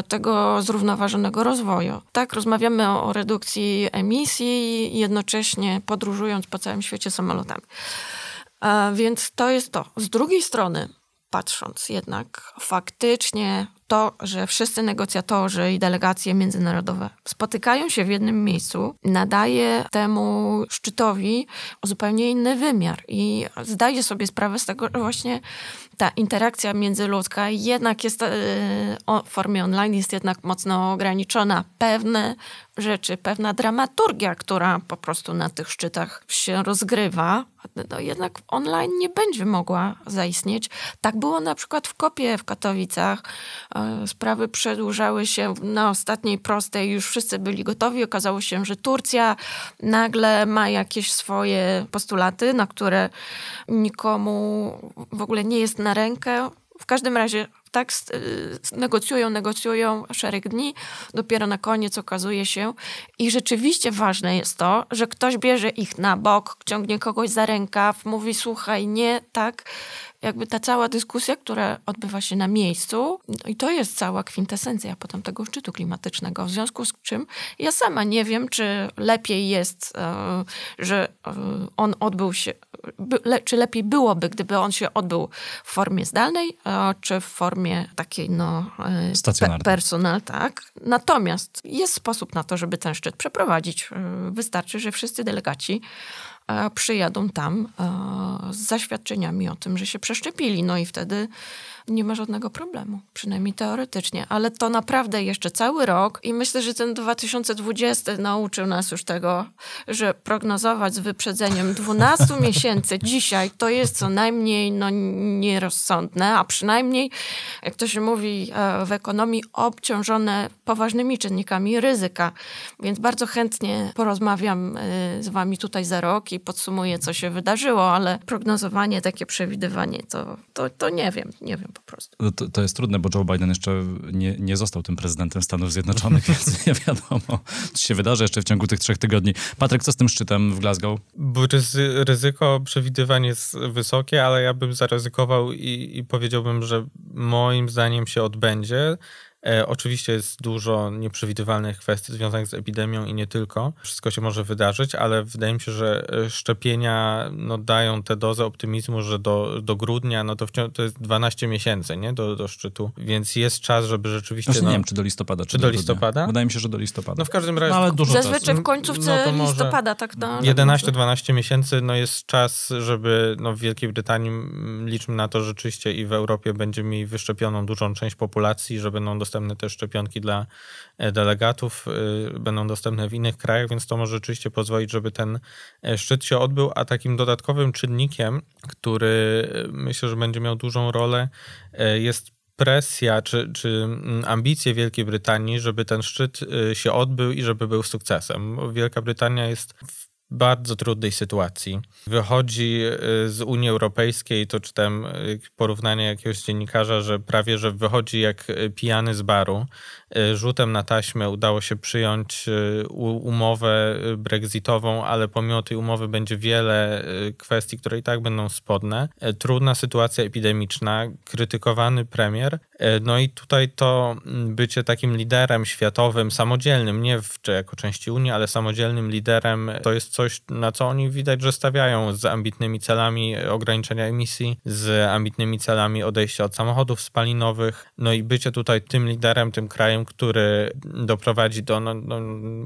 tego zrównoważonego rozwoju. Tak, rozmawiamy o, o redukcji emisji, jednocześnie podróżując po całym świecie samolotami. A więc to jest to. Z drugiej strony, patrząc jednak, faktycznie to, że wszyscy negocjatorzy i delegacje międzynarodowe spotykają się w jednym miejscu, nadaje temu szczytowi zupełnie inny wymiar i zdaje sobie sprawę z tego, że właśnie ta interakcja międzyludzka jednak jest e, w formie online jest jednak mocno ograniczona. Pewne rzeczy, pewna dramaturgia, która po prostu na tych szczytach się rozgrywa, no jednak online nie będzie mogła zaistnieć. Tak było na przykład w Kopie w Katowicach. Sprawy przedłużały się na ostatniej prostej, już wszyscy byli gotowi. Okazało się, że Turcja nagle ma jakieś swoje postulaty, na które nikomu w ogóle nie jest na rękę. W każdym razie tak negocjują, negocjują szereg dni, dopiero na koniec okazuje się i rzeczywiście ważne jest to, że ktoś bierze ich na bok, ciągnie kogoś za rękaw, mówi słuchaj, nie, tak, jakby ta cała dyskusja, która odbywa się na miejscu, no i to jest cała kwintesencja potem tego szczytu klimatycznego. W związku z czym ja sama nie wiem, czy lepiej jest, e, że e, on odbył się, czy lepiej byłoby, gdyby on się odbył w formie zdalnej, e, czy w formie takiej, no, Stacjonarnej. personal, tak. Natomiast jest sposób na to, żeby ten szczyt przeprowadzić. Wystarczy, że wszyscy delegaci przyjadą tam z zaświadczeniami o tym, że się przeszczepili. No i wtedy nie ma żadnego problemu, przynajmniej teoretycznie. Ale to naprawdę jeszcze cały rok i myślę, że ten 2020 nauczył nas już tego, że prognozować z wyprzedzeniem 12 miesięcy dzisiaj to jest co najmniej no, nierozsądne, a przynajmniej, jak to się mówi e, w ekonomii, obciążone poważnymi czynnikami ryzyka. Więc bardzo chętnie porozmawiam e, z wami tutaj za rok i podsumuję, co się wydarzyło, ale prognozowanie, takie przewidywanie, to, to, to nie wiem, nie wiem po prostu. No to, to jest trudne, bo Joe Biden jeszcze nie, nie został tym prezydentem Stanów Zjednoczonych, więc nie wiadomo, co się wydarzy jeszcze w ciągu tych trzech tygodni. Patryk, co z tym szczytem w Glasgow? Bo ryzyko przewidywań jest wysokie, ale ja bym zaryzykował i, i powiedziałbym, że moim zdaniem się odbędzie. E, oczywiście jest dużo nieprzewidywalnych kwestii związanych z epidemią i nie tylko. Wszystko się może wydarzyć, ale wydaje mi się, że e, szczepienia no, dają tę dozę optymizmu, że do, do grudnia, no to, wciąż, to jest 12 miesięcy nie? Do, do szczytu, więc jest czas, żeby rzeczywiście... Znaczy, no, nie wiem, czy do listopada. Czy, czy do, do listopada? Wydaje mi się, że do listopada. No w każdym razie... No, ale dużo Zazwyczaj czasu. w końcówce no, listopada, tak? No, 11-12 miesięcy no jest czas, żeby no, w Wielkiej Brytanii liczmy na to, że rzeczywiście i w Europie będzie mieli wyszczepioną dużą część populacji, że będą dostępne też szczepionki dla e, delegatów, e, będą dostępne w innych krajach, więc to może rzeczywiście pozwolić, żeby ten e, szczyt się odbył, a takim dodatkowym czynnikiem, który myślę, że będzie miał dużą rolę, jest presja czy, czy mm, ambicje Wielkiej Brytanii, żeby ten szczyt się odbył i żeby był sukcesem. Wielka Brytania jest w bardzo trudnej sytuacji. Wychodzi y, z Unii Europejskiej, to czytam y, porównanie jakiegoś dziennikarza, że prawie że wychodzi jak y, pijany z baru. Rzutem na taśmę udało się przyjąć umowę brexitową, ale pomimo tej umowy będzie wiele kwestii, które i tak będą spodne. Trudna sytuacja epidemiczna, krytykowany premier. No i tutaj to mm, bycie takim liderem światowym, samodzielnym, nie w, czy jako części Unii, ale samodzielnym liderem, to jest coś, na co oni widać, że stawiają z ambitnymi celami ograniczenia emisji, z ambitnymi celami odejścia od samochodów spalinowych. No i bycie tutaj tym liderem, tym krajem, który doprowadzi do, no, no,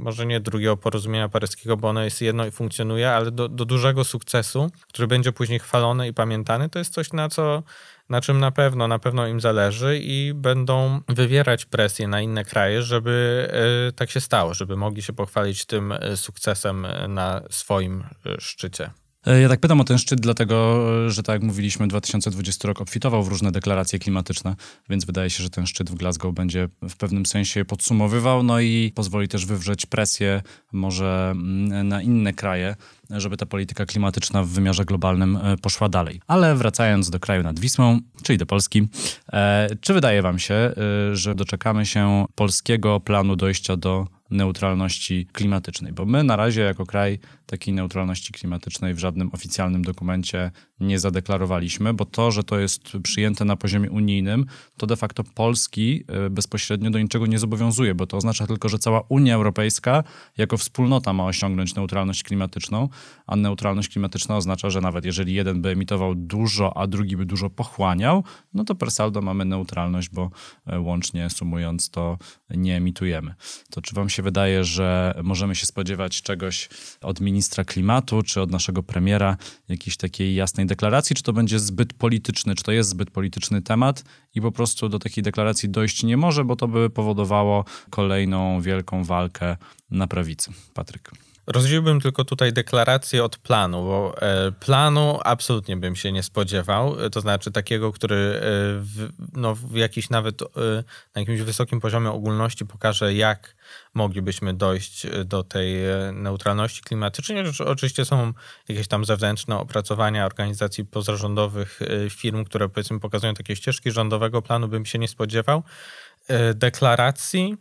może nie drugiego porozumienia paryskiego, bo ono jest jedno i funkcjonuje, ale do, do dużego sukcesu, który będzie później chwalony i pamiętany, to jest coś, na co na czym na pewno, na pewno im zależy i będą wywierać presję na inne kraje, żeby e, tak się stało, żeby mogli się pochwalić tym e, sukcesem e, na swoim szczycie. Ja tak pytam o ten szczyt, dlatego że tak jak mówiliśmy, 2020 rok obfitował w różne deklaracje klimatyczne, więc wydaje się, że ten szczyt w Glasgow będzie w pewnym sensie podsumowywał, no i pozwoli też wywrzeć presję może mm, na inne kraje, żeby ta polityka klimatyczna w wymiarze globalnym e, poszła dalej. Ale wracając do kraju nad Wisłą, czyli do Polski, e, czy wydaje wam się, e, że doczekamy się polskiego planu dojścia do neutralności klimatycznej, bo my na razie jako kraj takiej neutralności klimatycznej w żadnym oficjalnym dokumencie nie zadeklarowaliśmy, bo to, że to jest przyjęte na poziomie unijnym, to de facto Polski e, bezpośrednio do niczego nie zobowiązuje, bo to oznacza tylko, że cała Unia Europejska jako wspólnota ma osiągnąć neutralność klimatyczną, a neutralność klimatyczna oznacza, że nawet jeżeli jeden by emitował dużo, a drugi by dużo pochłaniał, no to per saldo mamy neutralność, bo e, łącznie sumując to nie emitujemy. To czy wam się wydaje, że możemy się spodziewać czegoś od ministra klimatu, czy od naszego premiera, jakiejś takiej jasnej deklaracji, czy to będzie zbyt polityczny, czy to jest zbyt polityczny temat i po prostu do takiej deklaracji dojść nie może, bo to by powodowało kolejną wielką walkę na prawicy. Patryk. Rozdzieliłbym tylko tutaj deklarację od planu, bo e, planu absolutnie bym się nie spodziewał. To znaczy takiego, który e, w, no, w jakiś nawet e, na jakimś wysokim poziomie ogólności pokaże, jak moglibyśmy dojść do tej neutralności klimatycznej. Oczywiście są jakieś tam zewnętrzne opracowania organizacji pozarządowych, firm, które powiedzmy pokazują takie ścieżki rządowego planu, bym się nie spodziewał. Deklaracji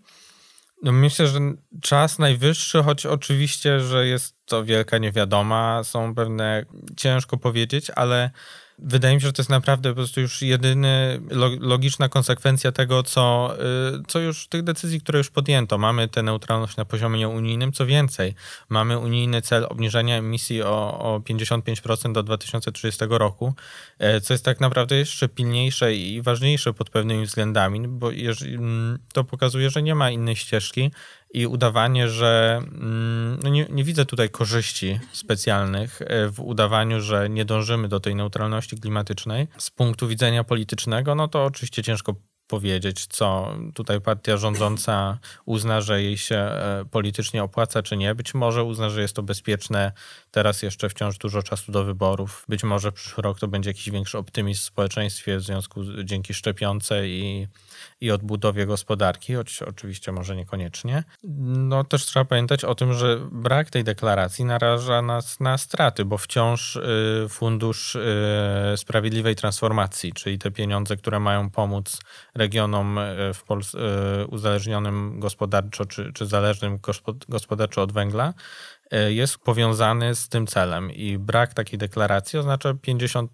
no myślę, że czas najwyższy, choć oczywiście, że jest to wielka niewiadoma, są pewne, ciężko powiedzieć, ale wydaje mi się, że to jest naprawdę po prostu już jedyny logiczna konsekwencja tego, co, y, co już tych decyzji, które już podjęto. Mamy tę neutralność na poziomie unijnym, co więcej, mamy unijny cel obniżenia emisji o, o 55% do 2030 roku, e, co jest tak naprawdę jeszcze pilniejsze i ważniejsze pod pewnymi względami, bo mm, to pokazuje, że nie ma innej ścieżki, i udawanie, że mm, no nie, nie, widzę tutaj korzyści specjalnych e, w udawaniu, że nie dążymy do tej neutralności klimatycznej. Z punktu widzenia politycznego, no to oczywiście ciężko powiedzieć, co tutaj partia rządząca uzna, że jej się e, politycznie opłaca, czy nie. Być może uzna, że jest to bezpieczne. Teraz jeszcze wciąż dużo czasu do wyborów. Być może przyszły rok to będzie jakiś większy optymizm w społeczeństwie w związku z, dzięki szczepionce i i odbudowie gospodarki, choć oczywiście może niekoniecznie. No też trzeba pamiętać o tym, że brak tej deklaracji naraża nas na straty, bo wciąż y, Fundusz y, Sprawiedliwej Transformacji, czyli te pieniądze, które mają pomóc regionom y, w Pols- uzależnionym gospodarczo czy, czy zależnym gospodarczo od węgla, E, jest powiązany z tym celem i brak takiej deklaracji oznacza 50%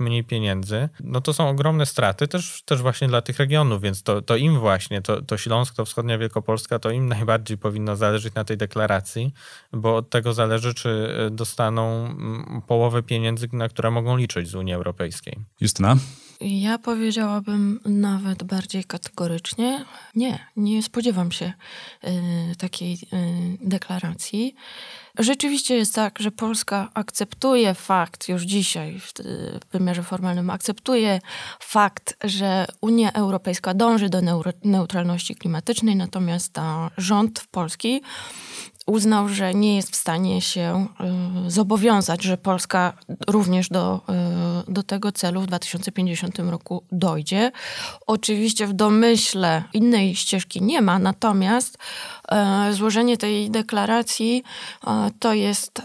mniej pieniędzy. No to są ogromne straty też, też właśnie dla tych regionów, więc to, to im właśnie, to, to Śląsk, to Wschodnia Wielkopolska, to im najbardziej powinno zależeć na tej deklaracji, bo od tego zależy, czy dostaną połowę pieniędzy, na które mogą liczyć z Unii Europejskiej. Justyna? Ja powiedziałabym nawet bardziej kategorycznie. Nie, nie spodziewam się y, takiej y, deklaracji. Rzeczywiście jest tak, że Polska akceptuje fakt już dzisiaj w, w wymiarze formalnym, akceptuje fakt, że Unia Europejska dąży do neutralności klimatycznej, natomiast rząd Polski uznał, że nie jest w stanie się y, zobowiązać, że Polska również do, y, do tego celu w 2050 roku dojdzie. Oczywiście w domyśle innej ścieżki nie ma, natomiast y, złożenie tej deklaracji to jest,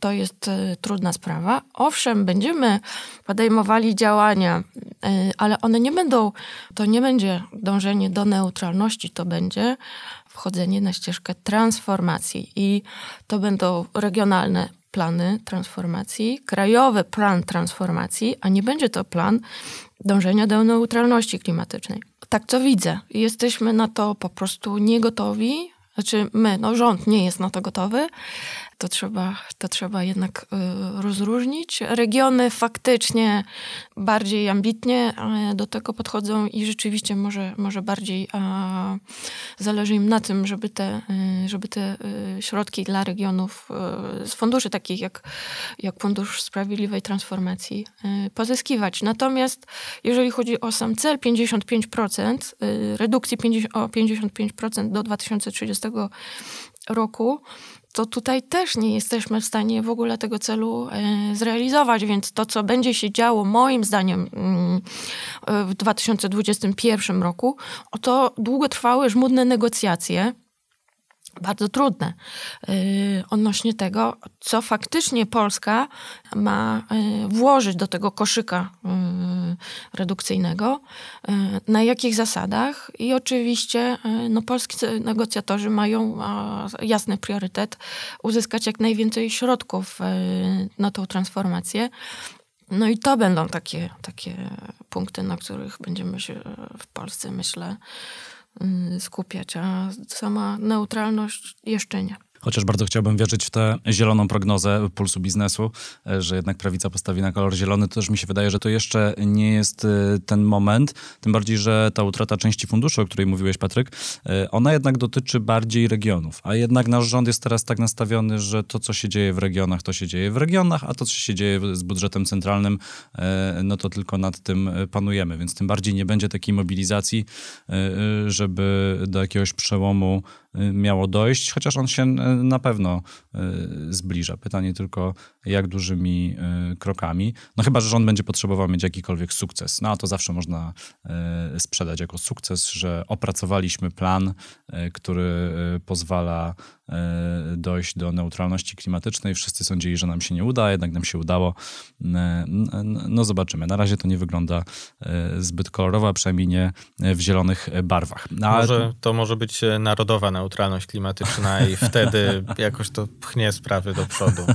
to jest trudna sprawa. Owszem, będziemy podejmowali działania, ale one nie będą, to nie będzie dążenie do neutralności, to będzie wchodzenie na ścieżkę transformacji i to będą regionalne plany transformacji, krajowy plan transformacji, a nie będzie to plan dążenia do neutralności klimatycznej. Tak co widzę. Jesteśmy na to po prostu niegotowi. Znaczy my, no rząd nie jest na to gotowy, to trzeba, to trzeba jednak y, rozróżnić. Regiony faktycznie bardziej ambitnie do tego podchodzą i rzeczywiście może, może bardziej zależy im na tym, żeby te, y, żeby te y, środki dla regionów z funduszy takich jak, jak Fundusz Sprawiedliwej Transformacji pozyskiwać. Natomiast jeżeli chodzi o sam cel 55%, redukcji 50, o 55% do 2030 roku, to tutaj też nie jesteśmy w stanie w ogóle tego celu e, zrealizować, więc to, co będzie się działo, moim zdaniem, mm, w 2021 roku, to długotrwałe, żmudne negocjacje bardzo trudne yy, odnośnie tego, co faktycznie Polska ma yy, włożyć do tego koszyka yy, redukcyjnego, na jakich zasadach i oczywiście no, polscy negocjatorzy mają jasny priorytet uzyskać jak najwięcej środków na tą transformację. No i to będą takie, takie punkty, na których będziemy się w Polsce, myślę, Y, skupiać, a sama neutralność jeszcze nie. Chociaż bardzo chciałbym wierzyć w tę zieloną prognozę pulsu biznesu, e, że jednak prawica postawi na kolor zielony, to też mi się wydaje, że to jeszcze nie jest e, ten moment. Tym bardziej, że ta utrata części funduszy, o której mówiłeś, Patryk, e, ona jednak dotyczy bardziej regionów. A jednak nasz rząd jest teraz tak nastawiony, że to, co się dzieje w regionach, to się dzieje w regionach, a to, co się dzieje z budżetem centralnym, no to tylko nad tym panujemy. Więc tym bardziej nie będzie takiej mobilizacji, żeby do jakiegoś przełomu miało dojść, chociaż on się na pewno zbliża. Pytanie tylko, jak dużymi krokami. No chyba, że rząd będzie potrzebował mieć jakikolwiek sukces. No a to zawsze można sprzedać jako sukces, że opracowaliśmy plan, który pozwala E, dojść do neutralności klimatycznej. Wszyscy sądzili, że nam się nie uda, jednak nam się udało. E, no zobaczymy. Na razie to nie wygląda e, zbyt kolorowo, a przynajmniej nie w zielonych barwach. No, może, to może być narodowa neutralność klimatyczna i wtedy jakoś to pchnie sprawy do przodu.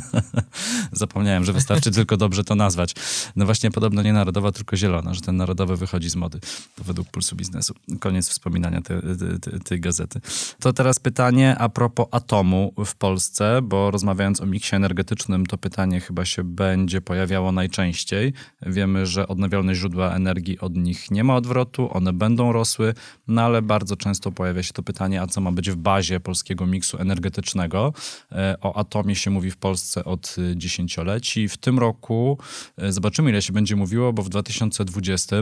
Zapomniałem, że wystarczy tylko dobrze to nazwać. No właśnie podobno nie narodowa, tylko zielona, że ten narodowy wychodzi z mody według Pulsu Biznesu. Koniec wspominania tej, tej, tej gazety. To teraz pytanie a propos atomu w Polsce, bo rozmawiając o miksie energetycznym, to pytanie chyba się będzie pojawiało najczęściej. Wiemy, że odnawialne źródła energii od nich nie ma odwrotu, one będą rosły, no ale bardzo często pojawia się to pytanie, a co ma być w bazie polskiego miksu energetycznego? E, o atomie się mówi w Polsce od dziesięcioleci. W tym roku e, zobaczymy, ile się będzie mówiło, bo w 2020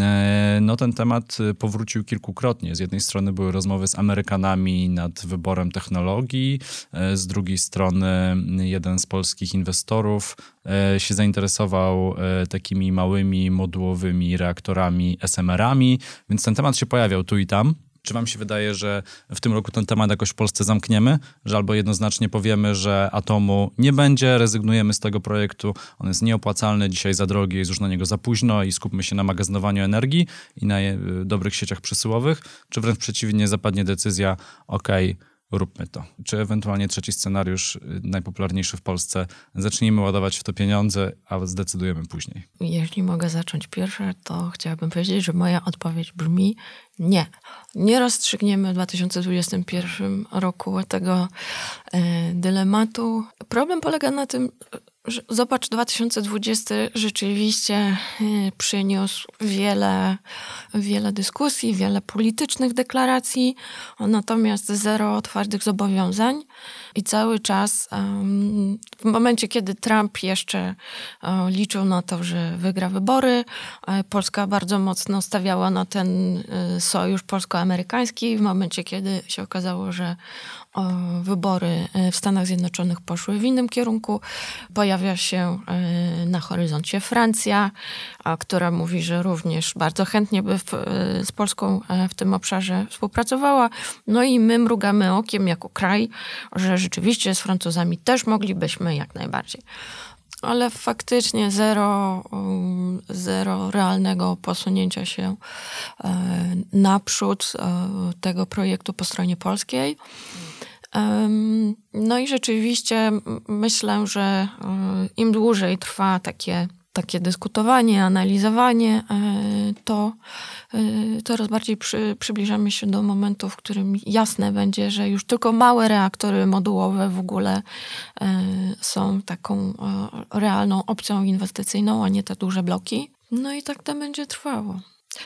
e, no, ten temat powrócił kilkukrotnie. Z jednej strony były rozmowy z Amerykanami nad wyborem technologii. E, z drugiej strony jeden z polskich inwestorów e, się zainteresował e, takimi małymi modułowymi reaktorami SMR-ami, więc ten temat się pojawiał tu i tam. Czy wam się wydaje, że w tym roku ten temat jakoś w Polsce zamkniemy? Że albo jednoznacznie powiemy, że atomu nie będzie, rezygnujemy z tego projektu, on jest nieopłacalny, dzisiaj za drogi, jest już na niego za późno i skupmy się na magazynowaniu energii i na dobrych sieciach przesyłowych? Czy wręcz przeciwnie, zapadnie decyzja, okej, okay, róbmy to. Czy ewentualnie trzeci scenariusz, y, najpopularniejszy w Polsce, zacznijmy ładować w to pieniądze, a zdecydujemy później. Jeśli mogę zacząć pierwsze, to chciałabym powiedzieć, że moja odpowiedź brzmi nie. Nie rozstrzygniemy w 2021 roku tego e, dylematu. Problem polega na tym, Zobacz, 2020 rzeczywiście e, przyniósł wiele, wiele dyskusji, wiele politycznych deklaracji, natomiast zero twardych zobowiązań. I cały czas, w momencie, kiedy Trump jeszcze liczył na to, że wygra wybory, e, Polska bardzo mocno stawiała na ten e, sojusz polsko-amerykański. W momencie, kiedy się okazało, że wybory e, w Stanach Zjednoczonych poszły w innym kierunku. Pojawia się e, na horyzoncie Francja, która mówi, że również bardzo chętnie by e, z Polską w tym obszarze współpracowała. No i my mrugamy okiem jako kraj, że rzeczywiście z Francuzami też moglibyśmy jak najbardziej ale faktycznie zero, zero realnego posunięcia się naprzód tego projektu po stronie polskiej. No i rzeczywiście myślę, że e, im dłużej trwa takie, takie dyskutowanie, analizowanie, e, to e, coraz bardziej przy, przybliżamy się do momentu, w którym jasne będzie, że już tylko małe reaktory modułowe w ogóle są taką realną opcją inwestycyjną, a nie te duże bloki. No i tak to będzie trwało.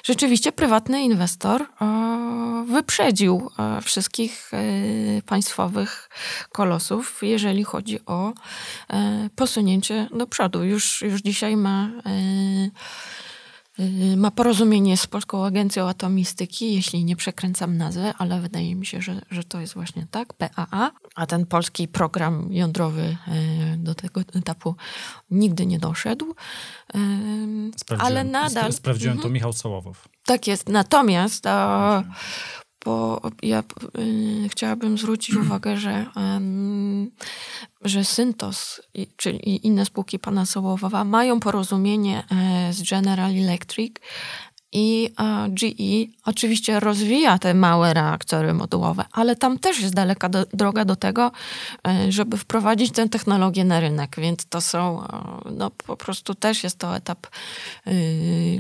Rzeczywiście prywatny inwestor e, wyprzedził e, wszystkich e, państwowych kolosów, jeżeli chodzi o posunięcie do przodu. Już, już dzisiaj ma ma porozumienie z Polską Agencją Atomistyki, jeśli nie przekręcam nazwę, ale wydaje mi się, że, że to jest właśnie tak, PAA, a ten polski program jądrowy y, do tego etapu nigdy nie doszedł. ale nadal... Sprawdziłem to mhm. Michał Sołowow. Tak jest. Natomiast bo ja y, chciałabym zwrócić uwagę, że, y, że Syntos, czyli inne spółki pana Sołowowa, mają porozumienie y, z General Electric i GE oczywiście rozwija te małe reaktory modułowe, ale tam też jest daleka do, droga do tego, e, żeby wprowadzić tę technologię na rynek, więc to są, no po prostu też jest to etap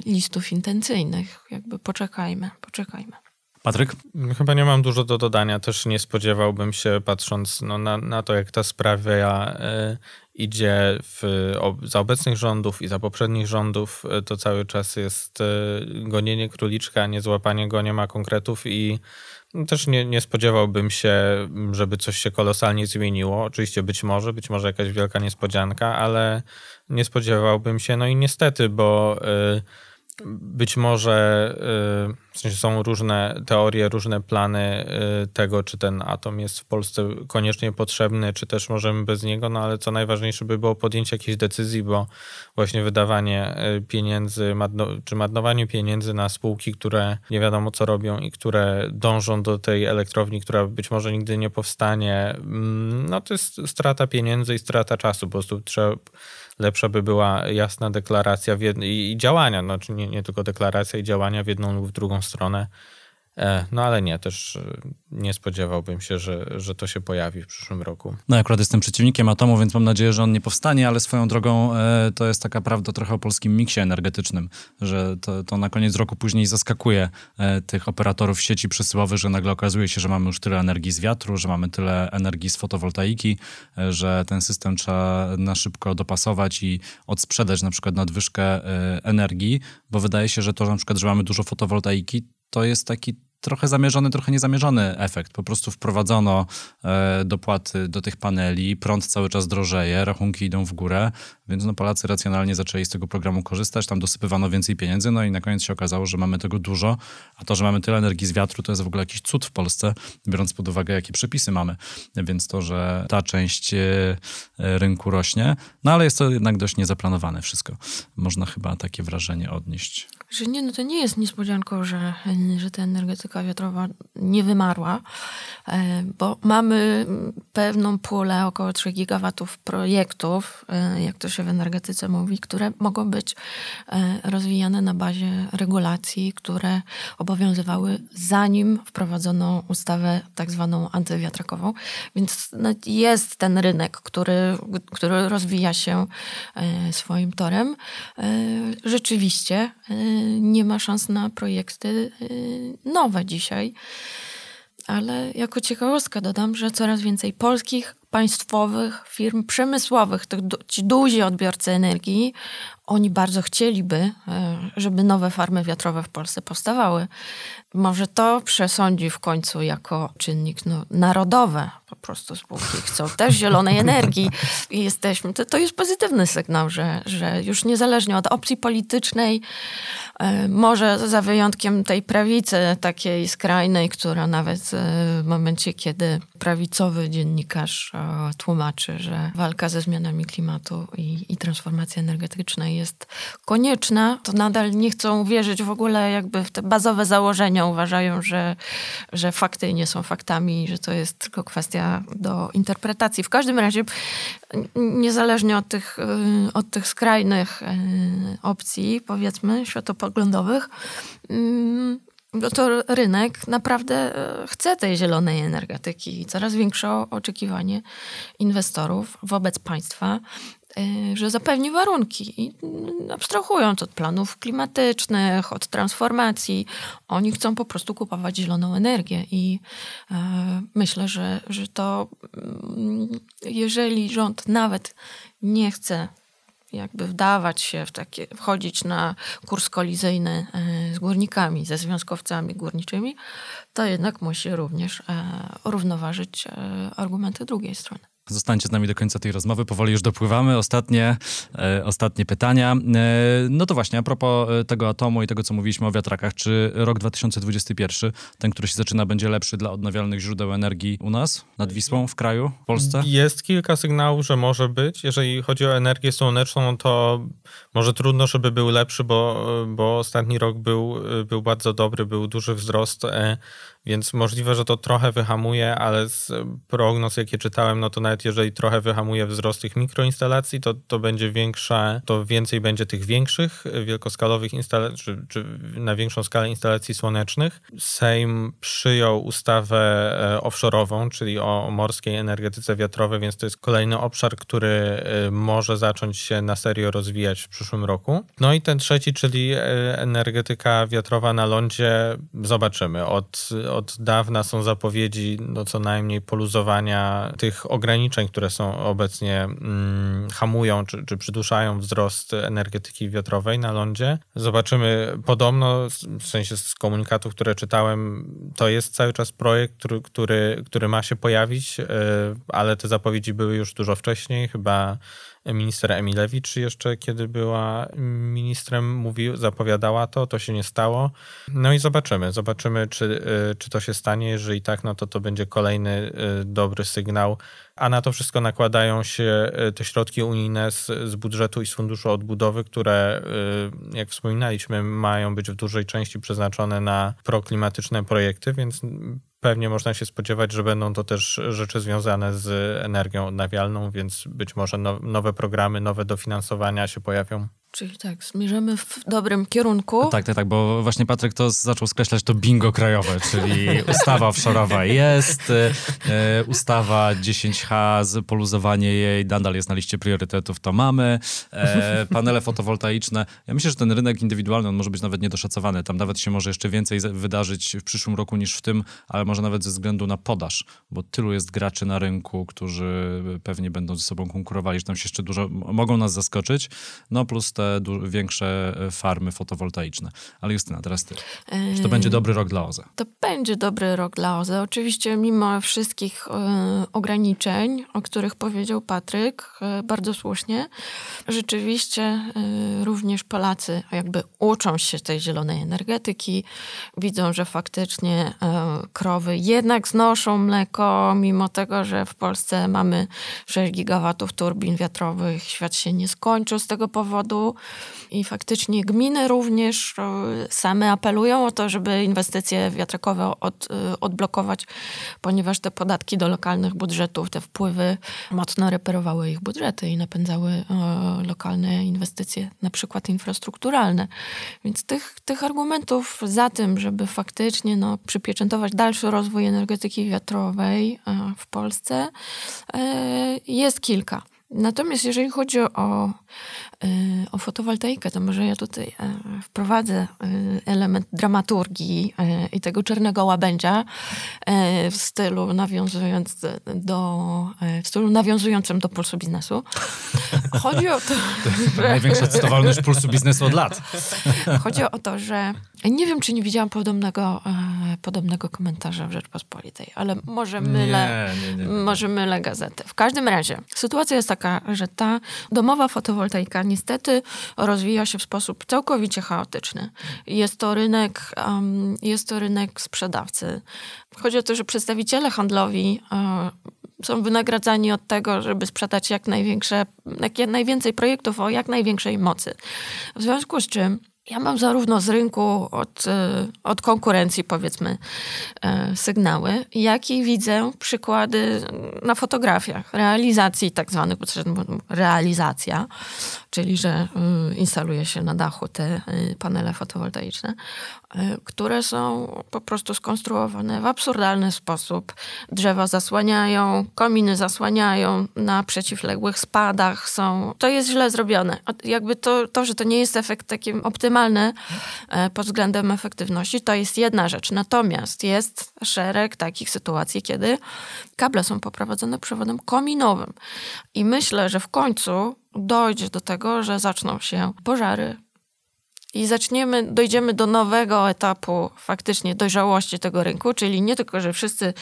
listów intencyjnych. Jakby poczekajmy, poczekajmy. Patryk? Chyba nie mam dużo do dodania. Też nie spodziewałbym się, patrząc no, na, na to, jak ta sprawa y, idzie w, o, za obecnych rządów i za poprzednich rządów, y, to cały czas jest y, gonienie króliczka, nie złapanie go, nie ma konkretów i też nie, nie spodziewałbym się, żeby coś się kolosalnie zmieniło. Oczywiście być może, być może jakaś wielka niespodzianka, ale nie spodziewałbym się. No i niestety, bo być może y, w sensie są różne teorie, różne plany y, tego, czy ten atom jest w Polsce koniecznie potrzebny, czy też możemy bez niego, no ale co najważniejsze by było podjęcie jakiejś decyzji, bo właśnie wydawanie y, pieniędzy, czy marnowanie pieniędzy na spółki, które nie wiadomo co robią i które dążą do tej elektrowni, która być może nigdy nie powstanie, mm, no to jest strata pieniędzy i strata czasu. Po prostu trzeba lepsza by była jasna deklaracja i, działania, znaczy nie, nie tylko deklaracja i działania w jedną lub w drugą stronę. E, no ale nie, też e, nie spodziewałbym się, że, że to się pojawi w przyszłym roku. No akurat jestem przeciwnikiem atomu, więc mam nadzieję, że on nie powstanie, ale swoją drogą e, to jest taka prawda trochę o polskim miksie energetycznym, że to, to na koniec roku później zaskakuje tych operatorów sieci przesyłowych, że nagle okazuje się, że mamy już tyle energii z wiatru, że mamy tyle energii z fotowoltaiki, że ten system trzeba na szybko dopasować i odsprzedać na przykład nadwyżkę energii, bo wydaje się, że to na przykład, że mamy dużo fotowoltaiki, to jest taki trochę zamierzony, trochę niezamierzony efekt. Po prostu wprowadzono e, dopłaty do tych paneli, prąd cały czas drożeje, rachunki idą w górę, więc no Polacy racjonalnie zaczęli z tego programu korzystać, tam dosypywano więcej pieniędzy, no i na koniec się okazało, że mamy tego dużo, a to, że mamy tyle energii z wiatru, to jest w ogóle jakiś cud w Polsce, biorąc pod uwagę, jakie przepisy mamy. Więc to, że ta część e, rynku rośnie, no ale jest to jednak dość niezaplanowane wszystko. Można chyba takie wrażenie odnieść. Że nie, no to nie jest niespodzianką, że, że ta energetyka wiatrowa nie wymarła, e, bo mamy pewną pulę około 3 gigawatów projektów, e, jak to się w energetyce mówi, które mogą być e, rozwijane na bazie regulacji, które obowiązywały zanim wprowadzono ustawę tak zwaną antywiatrakową. Więc no, jest ten rynek, który, który rozwija się swoim torem. Rzeczywiście nie ma szans na projekty y, dzisiaj. Ale jako ciekawostka dodam, że coraz więcej polskich, państwowych firm przemysłowych, tych, ci duzi odbiorcy energii, oni bardzo chcieliby, e, żeby nowe farmy wiatrowe w Polsce powstawały. Może to przesądzi w końcu jako czynnik no, narodowy. Po prostu spółki chcą też zielonej energii i jesteśmy. To, to jest pozytywny sygnał, że, że już niezależnie od opcji politycznej, e, może za wyjątkiem tej prawicy takiej skrajnej, która nawet e, w momencie, kiedy prawicowy dziennikarz tłumaczy, że walka ze zmianami klimatu i, i transformacja energetyczna jest konieczna, to nadal nie chcą wierzyć w ogóle jakby w te bazowe założenia. Uważają, że, że fakty nie są faktami, że to jest tylko kwestia do interpretacji. W każdym razie, niezależnie od tych, y, od tych skrajnych y, opcji, powiedzmy, światopoglądowych, mm, no to rynek naprawdę e, chce tej zielonej energetyki i coraz większe oczekiwanie inwestorów wobec państwa, że zapewni warunki. I mm, abstrahując od planów klimatycznych, od transformacji, oni chcą po prostu kupować zieloną energię. I e, myślę, że, że to, mm, jeżeli rząd nawet nie chce jakby wdawać się w takie, wchodzić na kurs kolizyjny z górnikami, ze związkowcami górniczymi, to jednak musi również równoważyć argumenty drugiej strony. Zostańcie z nami do końca tej rozmowy, powoli już dopływamy. Ostatnie, e, ostatnie pytania. E, no to właśnie, a propos e, tego atomu i tego, co mówiliśmy o wiatrakach, czy rok 2021, ten, który się zaczyna, będzie lepszy dla odnawialnych źródeł energii u nas, nad Wisłą, w kraju, w Polsce? Jest kilka sygnałów, że może być. Jeżeli chodzi o energię słoneczną, to może trudno, żeby był lepszy, bo, bo ostatni rok był, był bardzo dobry, był duży wzrost e, więc możliwe, że to trochę wyhamuje, ale z prognoz, jakie czytałem, no to nawet jeżeli trochę wyhamuje wzrost tych mikroinstalacji, to, to będzie większa, to więcej będzie tych większych, wielkoskalowych instalacji, czy, czy na większą skalę instalacji słonecznych. Sejm przyjął ustawę e, offshore'ową, czyli o morskiej energetyce wiatrowej, więc to jest kolejny obszar, który e, może zacząć się na serio rozwijać w przyszłym roku. No i ten trzeci, czyli e, energetyka wiatrowa na lądzie, zobaczymy. Od od dawna są zapowiedzi no co najmniej poluzowania tych ograniczeń, które są obecnie mm, hamują czy, czy przyduszają wzrost energetyki wiatrowej na lądzie. Zobaczymy podobno, w sensie z komunikatów, które czytałem, to jest cały czas projekt, który, który, który ma się pojawić, yy, ale te zapowiedzi były już dużo wcześniej, chyba minister Emilewicz jeszcze, kiedy była ministrem, mówił, zapowiadała to, to się nie stało. No i zobaczymy, zobaczymy, czy, czy to się stanie. Jeżeli tak, no to to będzie kolejny dobry sygnał a na to wszystko nakładają się e, te środki unijne z, z budżetu i z funduszu odbudowy, które, jak wspominaliśmy, mają być w dużej części przeznaczone na proklimatyczne projekty, więc pewnie można się spodziewać, że będą to też rzeczy związane z energią odnawialną, więc być może nowe programy, nowe dofinansowania się pojawią. Czyli tak, zmierzamy w dobrym kierunku. Tak, tak, tak, bo właśnie Patryk to zaczął skreślać to bingo krajowe, czyli ustawa offshore'owa jest, e, ustawa 10H, poluzowanie jej nadal jest na liście priorytetów, to mamy, e, panele fotowoltaiczne. Ja myślę, że ten rynek indywidualny, on może być nawet niedoszacowany, tam nawet się może jeszcze więcej wydarzyć w przyszłym roku niż w tym, ale może nawet ze względu na podaż, bo tylu jest graczy na rynku, którzy pewnie będą ze sobą konkurowali, że tam się jeszcze dużo, mogą nas zaskoczyć, no plus te te większe e, farmy fotowoltaiczne. Ale Justyna, teraz ty. Czy to będzie dobry rok dla OZE? To będzie dobry rok dla OZE. Oczywiście mimo wszystkich y, ograniczeń, o których powiedział Patryk, y, bardzo słusznie, rzeczywiście również Polacy jakby uczą się tej zielonej energetyki, widzą, że faktycznie krowy jednak znoszą mleko, mimo tego, że w Polsce mamy 6 gigawatów turbin wiatrowych, świat się nie skończył z tego powodu. I faktycznie gminy również e, same apelują o to, żeby inwestycje wiatrakowe od, e, odblokować, ponieważ te podatki do lokalnych budżetów, te wpływy mocno reperowały ich budżety i napędzały e, lokalne inwestycje, na przykład infrastrukturalne. Więc tych, tych argumentów za tym, żeby faktycznie no, przypieczętować dalszy rozwój energetyki wiatrowej w Polsce jest kilka. Natomiast jeżeli chodzi o, o fotowoltaikę, to może ja tutaj e, wprowadzę e, element dramaturgii i tego czarnego łabędzia w stylu nawiązując do, w stylu nawiązującym do pulsu biznesu. Chodzi o to, że... Największa cytowalność pulsu biznesu od lat. Chodzi o to, że nie wiem, czy nie widziałam podobnego, podobnego komentarza w Rzeczpospolitej, ale może mylę, nie, nie, nie, może mylę gazetę. W każdym razie, sytuacja jest taka, taka, że ta domowa fotowoltaika niestety rozwija się w sposób całkowicie chaotyczny. Jest to rynek, um, jest to rynek sprzedawcy. Chodzi o to, że przedstawiciele handlowi um, są wynagradzani od tego, żeby sprzedać jak największe, jak najwięcej projektów o jak największej mocy. W związku z czym ja mam zarówno z rynku od, e, od konkurencji, powiedzmy, e, sygnały, jak i widzę przykłady na fotografiach. Realizacji tak zwanych, realizacja, czyli że y, instaluje się na dachu te y, panele fotowoltaiczne, y, które są po prostu skonstruowane w absurdalny sposób. Drzewa zasłaniają, kominy zasłaniają, na przeciwległych spadach są. To jest źle zrobione. Jakby to, to że to nie jest efekt taki optymalny pod względem efektywności, to jest jedna rzecz. Natomiast jest szereg takich sytuacji, kiedy kable są poprowadzone przewodem kominowym. I myślę, że w końcu dojdzie do tego, że zaczną się pożary, i zaczniemy, dojdziemy do nowego etapu faktycznie dojrzałości tego rynku, czyli nie tylko, że wszyscy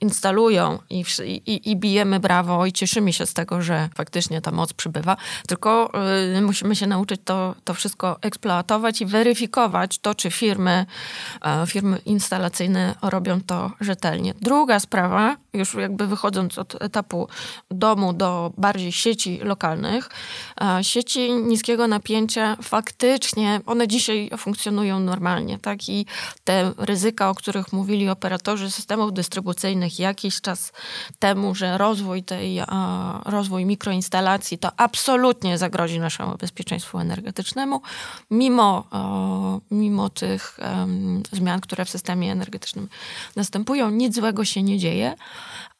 instalują i, i, i bijemy brawo i cieszymy się z tego, że faktycznie ta moc przybywa, tylko y, musimy się nauczyć to, to wszystko eksploatować i weryfikować to, czy firmy, y, firmy instalacyjne robią to rzetelnie. Druga sprawa, już jakby wychodząc od etapu domu do bardziej sieci lokalnych, y, sieci niskiego napięcia faktycznie, one one dzisiaj funkcjonują normalnie, tak? I te ryzyka, o których mówili operatorzy systemów dystrybucyjnych jakiś czas temu, że rozwój tej, rozwój mikroinstalacji to absolutnie zagrozi naszemu bezpieczeństwu energetycznemu, mimo, mimo tych zmian, które w systemie energetycznym następują, nic złego się nie dzieje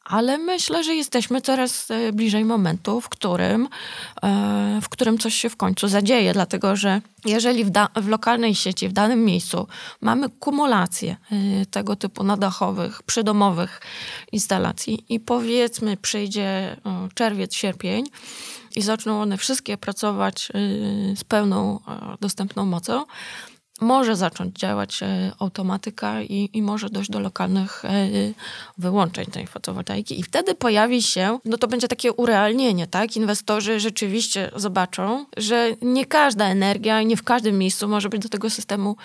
ale myślę, że jesteśmy coraz e, bliżej momentu, w którym, e, w którym coś się w końcu zadzieje, dlatego że jeżeli w, w lokalnej sieci, w danym miejscu mamy kumulację e, tego typu nadachowych, przydomowych instalacji i powiedzmy przyjdzie czerwiec, sierpień, i zaczną one wszystkie pracować z pełną dostępną mocą, może zacząć działać e, automatyka i, i może dojść do lokalnych e, wyłączeń tej fotowoltaiki. I wtedy pojawi się, no to będzie takie urealnienie, tak? Inwestorzy rzeczywiście zobaczą, że nie każda energia i nie w każdym miejscu może być do tego systemu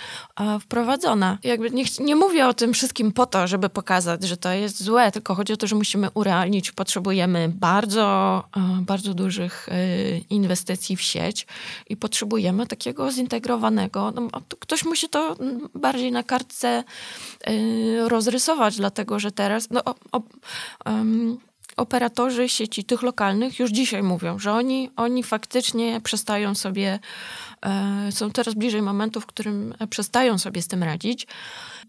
wprowadzona. Jakby nie, nie mówię o tym wszystkim po to, żeby pokazać, że to jest złe, tylko chodzi o to, że musimy urealnić. Potrzebujemy bardzo, bardzo dużych inwestycji w sieć i potrzebujemy takiego zintegrowanego, no, ktoś musi to bardziej na kartce y, rozrysować, dlatego że teraz no, um, operatorzy sieci tych lokalnych już dzisiaj mówią, że oni, oni faktycznie przestają sobie, e, są teraz bliżej momentu, w którym przestają sobie z tym radzić.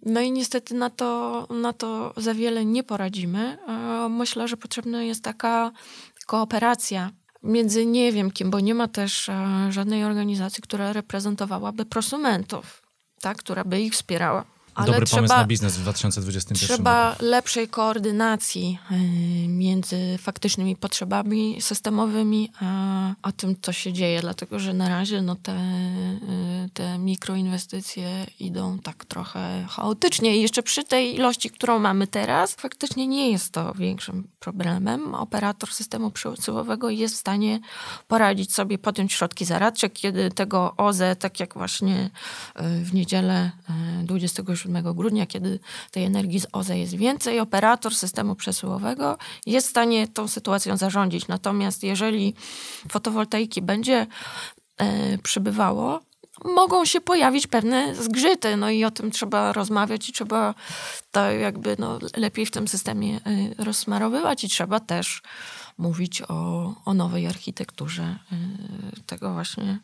No i niestety na to, na to za wiele nie poradzimy. E, myślę, że potrzebna jest taka kooperacja między nie wiem kim, bo nie ma też e, żadnej organizacji, która reprezentowałaby prosumentów, tak, która by ich wspierała. Ale Dobry trzeba, pomysł na biznes w 2021 Trzeba roku. lepszej koordynacji y, między faktycznymi potrzebami systemowymi, a, a tym, co się dzieje, dlatego że na razie no, te, y, te mikroinwestycje idą tak trochę chaotycznie i jeszcze przy tej ilości, którą mamy teraz, faktycznie nie jest to większym problemem. Operator systemu przesyłowego jest w stanie poradzić sobie, podjąć środki zaradcze, kiedy tego OZE, tak jak właśnie y, w niedzielę 27 7 grudnia, kiedy tej energii z OZE jest więcej, operator systemu przesyłowego jest w stanie tą sytuacją zarządzić. Natomiast jeżeli fotowoltaiki będzie e, przybywało, mogą się pojawić pewne zgrzyty, no i o tym trzeba rozmawiać i trzeba to jakby no, lepiej w tym systemie e, rozsmarowywać i trzeba też mówić o, o nowej architekturze e, tego właśnie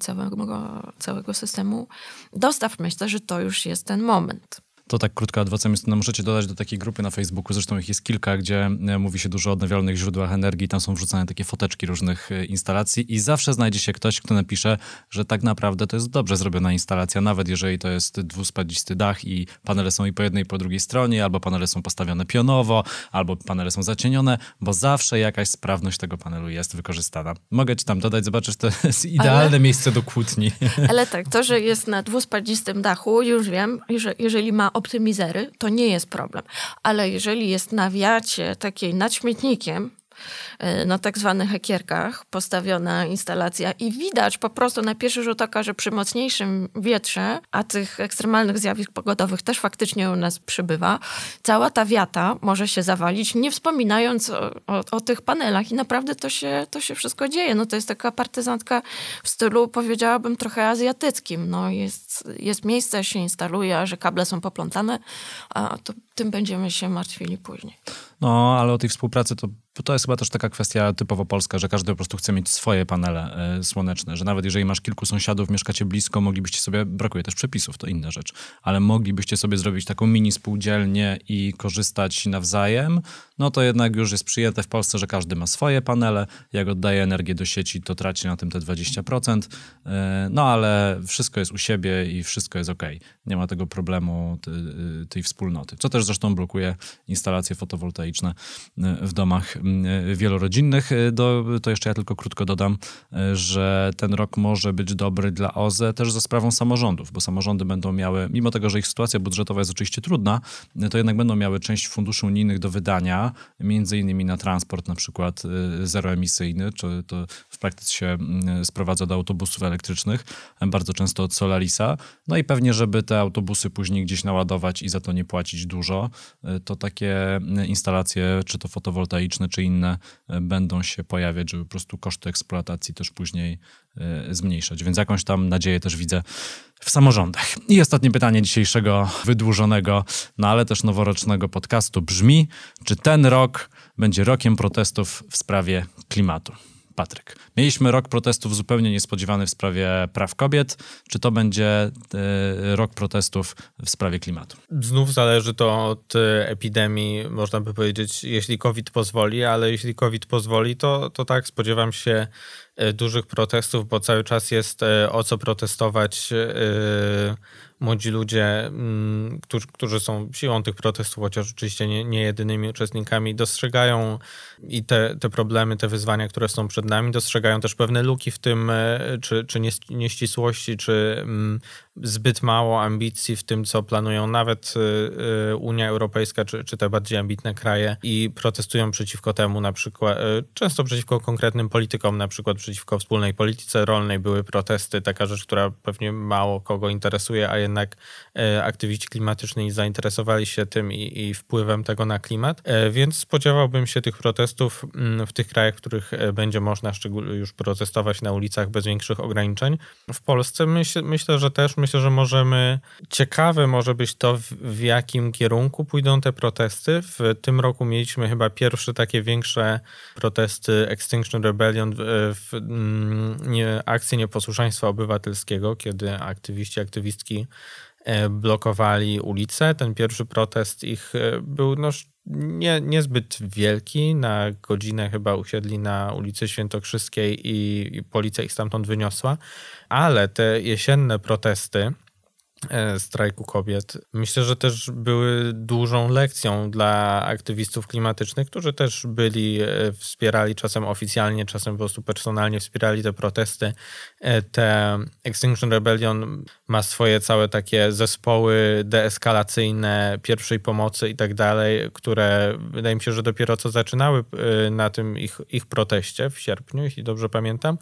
całego, całego systemu dostaw. Myślę, że to już jest ten moment. To tak krótko adwocem jest, no możecie dodać do takiej grupy na Facebooku, zresztą ich jest kilka, gdzie e, mówi się dużo o odnawialnych źródłach energii, tam są wrzucane takie foteczki różnych e, instalacji i zawsze znajdzie się ktoś, kto napisze, że tak naprawdę to jest dobrze zrobiona instalacja, nawet jeżeli to jest dwuspadisty dach i panele są i po jednej i po drugiej stronie, albo panele są postawione pionowo, albo panele są zacienione, bo zawsze jakaś sprawność tego panelu jest wykorzystana. Mogę ci tam dodać, zobaczysz, to jest idealne ale, miejsce do kłótni. Ale tak, to, że jest na dwuspadzistym dachu, już wiem, że jeżeli ma optymizery, to nie jest problem. Ale jeżeli jest na wiacie takiej nad śmietnikiem, na tak zwanych hekierkach postawiona instalacja i widać po prostu na pierwszy rzut oka, że przy mocniejszym wietrze, a tych ekstremalnych zjawisk pogodowych też faktycznie u nas przybywa, cała ta wiata może się zawalić, nie wspominając o, o, o tych panelach i naprawdę to się, to się wszystko dzieje. No to jest taka partyzantka w stylu, powiedziałabym, trochę azjatyckim. No jest, jest miejsce, się instaluje, a że kable są poplątane, a to tym będziemy się martwili później. No, ale o tej współpracy to, to jest chyba też taka kwestia typowo polska, że każdy po prostu chce mieć swoje panele y, słoneczne, że nawet jeżeli masz kilku sąsiadów, mieszkacie blisko, moglibyście sobie, brakuje też przepisów, to inna rzecz, ale moglibyście sobie zrobić taką mini spółdzielnię i korzystać nawzajem, no to jednak już jest przyjęte w Polsce, że każdy ma swoje panele, jak oddaje energię do sieci, to traci na tym te 20%, y, no ale wszystko jest u siebie i wszystko jest ok. Nie ma tego problemu y, tej wspólnoty, co też zresztą blokuje instalacje fotowoltaiczne w domach wielorodzinnych. Do, to jeszcze ja tylko krótko dodam, że ten rok może być dobry dla OZE też za sprawą samorządów, bo samorządy będą miały, mimo tego, że ich sytuacja budżetowa jest oczywiście trudna, to jednak będą miały część funduszy unijnych do wydania, między innymi na transport na przykład zeroemisyjny, czy to w praktyce się sprowadza do autobusów elektrycznych, bardzo często od Solarisa. No i pewnie, żeby te autobusy później gdzieś naładować i za to nie płacić dużo, to takie instalacje, czy to fotowoltaiczne, czy inne, będą się pojawiać, żeby po prostu koszty eksploatacji też później zmniejszać. Więc jakąś tam nadzieję też widzę w samorządach. I ostatnie pytanie dzisiejszego wydłużonego, no ale też noworocznego podcastu brzmi: czy ten rok będzie rokiem protestów w sprawie klimatu? Patryk. Mieliśmy rok protestów zupełnie niespodziewany w sprawie praw kobiet. Czy to będzie y, rok protestów w sprawie klimatu? Znów zależy to od e, epidemii, można by powiedzieć, jeśli COVID pozwoli, ale jeśli COVID pozwoli, to, to tak, spodziewam się dużych protestów, bo cały czas jest o co protestować młodzi ludzie, mm, którzy, którzy są siłą tych protestów, chociaż oczywiście nie, nie jedynymi uczestnikami, dostrzegają i te, te problemy, te wyzwania, które są przed nami, dostrzegają też pewne luki w tym, e, czy, czy nieścisłości, czy mm, zbyt mało ambicji w tym, co planują nawet e, e, Unia Europejska, czy, czy te bardziej ambitne kraje i protestują przeciwko temu, na przykład często przeciwko konkretnym politykom, na przykład przeciwko wspólnej polityce rolnej były protesty, taka rzecz, która pewnie mało kogo interesuje, a jednak aktywiści klimatyczni zainteresowali się tym i, i wpływem tego na klimat, więc spodziewałbym się tych protestów mm, w tych krajach, w których będzie można już protestować na ulicach bez większych ograniczeń. W Polsce myśl, myślę, że też myślę, że możemy. Ciekawe może być to, w, jakim kierunku pójdą te protesty. W tym roku mieliśmy chyba pierwsze takie większe protesty Extinction Rebellion, w, w mm, nie, akcje nieposłuszeństwa obywatelskiego, kiedy aktywiści, aktywistki e, blokowali ulice. Ten pierwszy protest ich e, był no, nie, niezbyt wielki. Na godzinę chyba usiedli na ulicy Świętokrzyskiej i, i policja ich stamtąd wyniosła. Ale te jesienne protesty, strajku kobiet. Myślę, że też były dużą lekcją dla aktywistów klimatycznych, którzy też byli, e, wspierali czasem oficjalnie, czasem po prostu personalnie wspierali te protesty. E, te Extinction Rebellion ma swoje całe takie zespoły deeskalacyjne, pierwszej pomocy i tak dalej, które wydaje mi się, że dopiero co zaczynały na tym ich, ich proteście w sierpniu, jeśli dobrze pamiętam.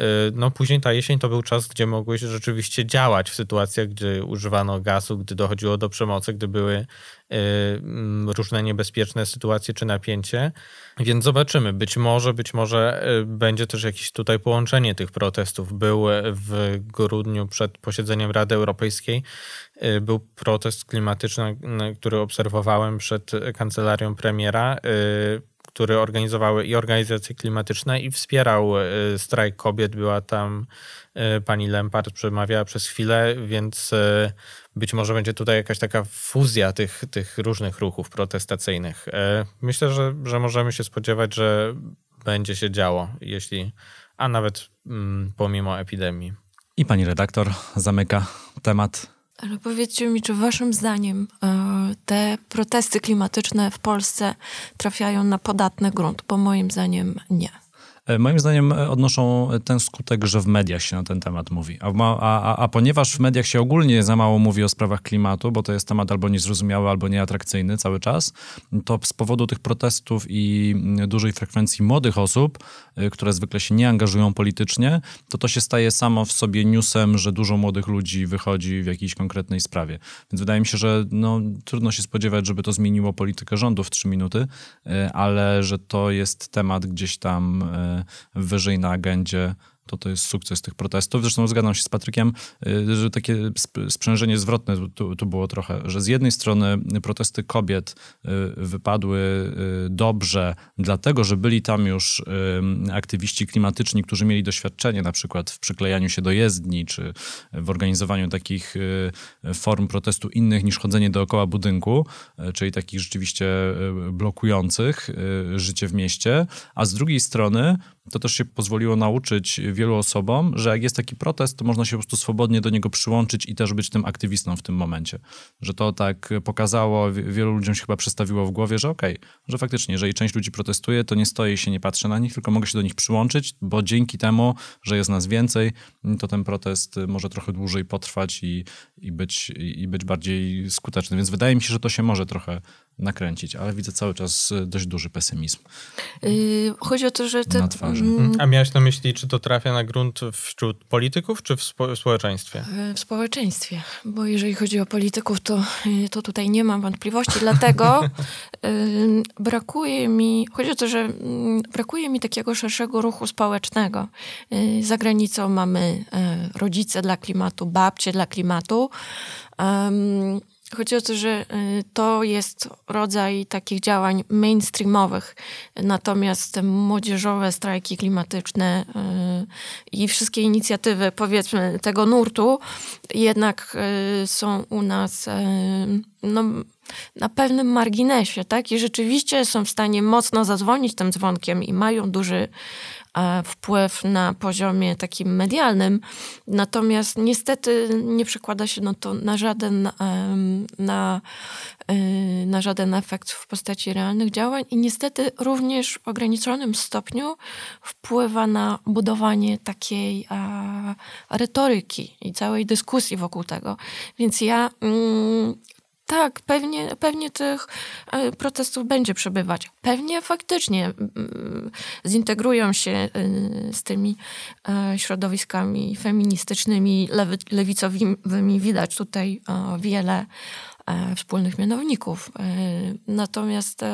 Y, no później ta jesień to był czas, gdzie mogłeś rzeczywiście działać w sytuacjach, gdy używano gazu, gdy dochodziło do przemocy, gdy były y, mm, różne niebezpieczne sytuacje czy napięcie. Więc zobaczymy. Być może, być może y, będzie też jakieś tutaj połączenie tych protestów. Był w grudniu przed posiedzeniem Rady Europejskiej był protest klimatyczny, który obserwowałem przed kancelarią premiera który organizowały i organizacje klimatyczne i wspierał e, strajk kobiet. Była tam e, pani Lempart, przemawiała przez chwilę, więc e, być może będzie tutaj jakaś taka fuzja tych, tych różnych ruchów protestacyjnych. Myślę, że, że możemy się spodziewać, że będzie się działo, jeśli, a nawet mm, pomimo epidemii. I pani redaktor zamyka temat ale powiedzcie mi, czy waszym zdaniem e, te protesty klimatyczne w Polsce trafiają na podatny grunt? Bo moim zdaniem nie. E, moim zdaniem e, odnoszą ten skutek, że w mediach się na ten temat mówi. A, a, a, ponieważ w mediach się ogólnie za mało mówi o sprawach klimatu, bo to jest temat albo niezrozumiały, albo nieatrakcyjny cały czas, to z powodu tych protestów i mm, dużej frekwencji młodych osób, e, które zwykle się nie angażują politycznie, to to się staje samo w sobie newsem, że dużo młodych ludzi wychodzi w jakiejś konkretnej sprawie. Więc wydaje mi się, że no, trudno się spodziewać, żeby to zmieniło politykę rządu w trzy minuty, ale że to jest temat gdzieś tam wyżej na agendzie to to jest sukces tych protestów. Zresztą zgadzam się z Patrykiem, y, że takie sprzężenie zwrotne tu, tu było trochę, że z jednej strony protesty kobiet y, wypadły y, dobrze, dlatego, że byli tam już aktywiści klimatyczni, którzy mieli doświadczenie na przykład w przyklejaniu się do jezdni, czy w organizowaniu takich form protestu innych niż chodzenie dookoła budynku, czyli takich rzeczywiście blokujących życie w mieście, a z drugiej strony to też się pozwoliło nauczyć wielu osobom, że jak jest taki protest, to można się po prostu swobodnie do niego przyłączyć i też być tym aktywistą w tym momencie. Że to tak pokazało, wielu ludziom się chyba przestawiło w głowie, że okej, okay, że faktycznie, jeżeli część ludzi protestuje, to nie stoję i się nie patrzę na nich, tylko mogę się do nich przyłączyć, bo dzięki temu, że jest nas więcej, to ten protest może trochę dłużej potrwać i, i, być, i być bardziej skuteczny. Więc wydaje mi się, że to się może trochę nakręcić, ale widzę cały czas y, dość duży pesymizm. Yy, chodzi o to, że... Te, na twarzy. Mm, A miałeś na myśli, czy to trafia na grunt wśród polityków, czy w, spo w społeczeństwie? Yy, w społeczeństwie, bo jeżeli chodzi o polityków, to, yy, to tutaj nie mam wątpliwości, dlatego yy, brakuje mi, chodzi o to, że mm, brakuje mi takiego szerszego ruchu społecznego. Yy, za granicą mamy yy, rodzice dla klimatu, babcie dla klimatu, Chodzi o to, że y, to jest rodzaj takich działań mainstreamowych, natomiast młodzieżowe strajki klimatyczne y, i wszystkie inicjatywy, powiedzmy, tego nurtu jednak y, są u nas no, na pewnym marginesie, tak? I rzeczywiście są w stanie mocno zadzwonić tym dzwonkiem i mają duży wpływ na poziomie takim medialnym. Natomiast niestety nie przekłada się no to na żaden, na, y, na żaden efekt w postaci realnych działań i niestety również w ograniczonym stopniu wpływa na budowanie takiej retoryki i całej dyskusji wokół tego. Więc ja mm, tak, pewnie, pewnie tych e, protestów będzie przebywać. Pewnie faktycznie mm, zintegrują się e, z tymi e, środowiskami feministycznymi, lewicowymi. Widać tutaj wiele wspólnych mianowników. Natomiast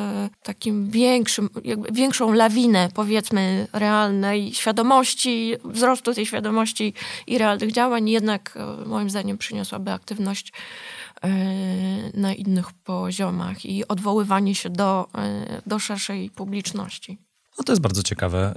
takim większym, większą lawinę, powiedzmy, realnej świadomości, wzrostu tej świadomości i realnych działań jednak moim zdaniem przyniosłaby aktywność E, na innych poziomach i odwoływanie się do, e, do szerszej publiczności. No to jest bardzo ciekawe,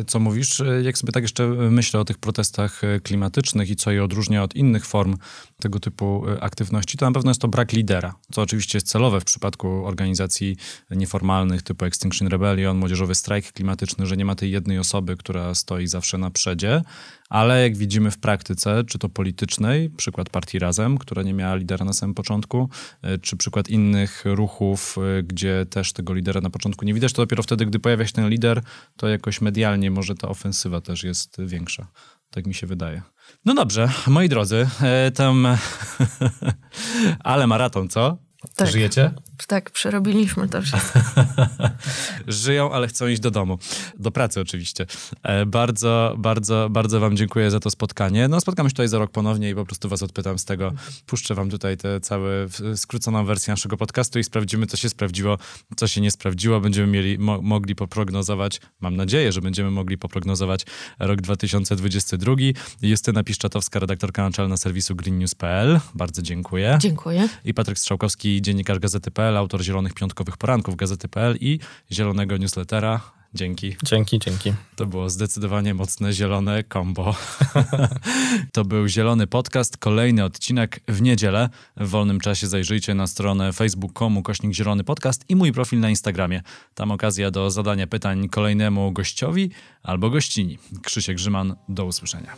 e, co mówisz. Jak sobie tak jeszcze myślę o tych protestach klimatycznych i co je odróżnia od innych form tego typu aktywności, to na pewno jest to brak lidera, co oczywiście jest celowe w przypadku organizacji nieformalnych typu Extinction Rebellion, Młodzieżowy Strajk Klimatyczny, że nie ma tej jednej osoby, która stoi zawsze na przedzie, ale jak widzimy w praktyce, czy to politycznej, przykład partii Razem, która nie miała lidera na samym początku, e, czy przykład innych ruchów, e, gdzie też tego lidera na początku nie widać, to dopiero wtedy, gdy pojawia się ten lider, to jakoś medialnie może ta ofensywa też jest większa. Tak mi się wydaje. No dobrze, moi drodzy, e, tam ale maraton, co? Tak. Żyjecie? Tak, przerobiliśmy to wszystko. Żyją, ale chcą iść do domu. Do pracy oczywiście. E, bardzo, bardzo, bardzo wam dziękuję za to spotkanie. No spotkamy się tutaj za rok ponownie i po prostu was odpytam z tego. Puszczę wam tutaj tę całą skróconą wersję naszego podcastu i sprawdzimy, co się sprawdziło, co się nie sprawdziło. Będziemy mieli, mo mogli poprognozować, mam nadzieję, że będziemy mogli poprognozować rok 2022. Justyna Piszczatowska, redaktorka naczelna serwisu greennews.pl. Bardzo dziękuję. Dziękuję. I Patryk Strzałkowski, dziennikarz Gazety.pl, autor Zielonych Piątkowych Poranków Gazety.pl i Zielonego Newslettera. Dzięki. Dzięki, dzięki. To było zdecydowanie mocne zielone kombo. to był Zielony Podcast, kolejny odcinek w niedzielę. W wolnym czasie zajrzyjcie na stronę facebook.com kośnik Zielony Podcast i mój profil na Instagramie. Tam okazja do zadania pytań kolejnemu gościowi albo gościni. Krzysiek Grzyman, do usłyszenia.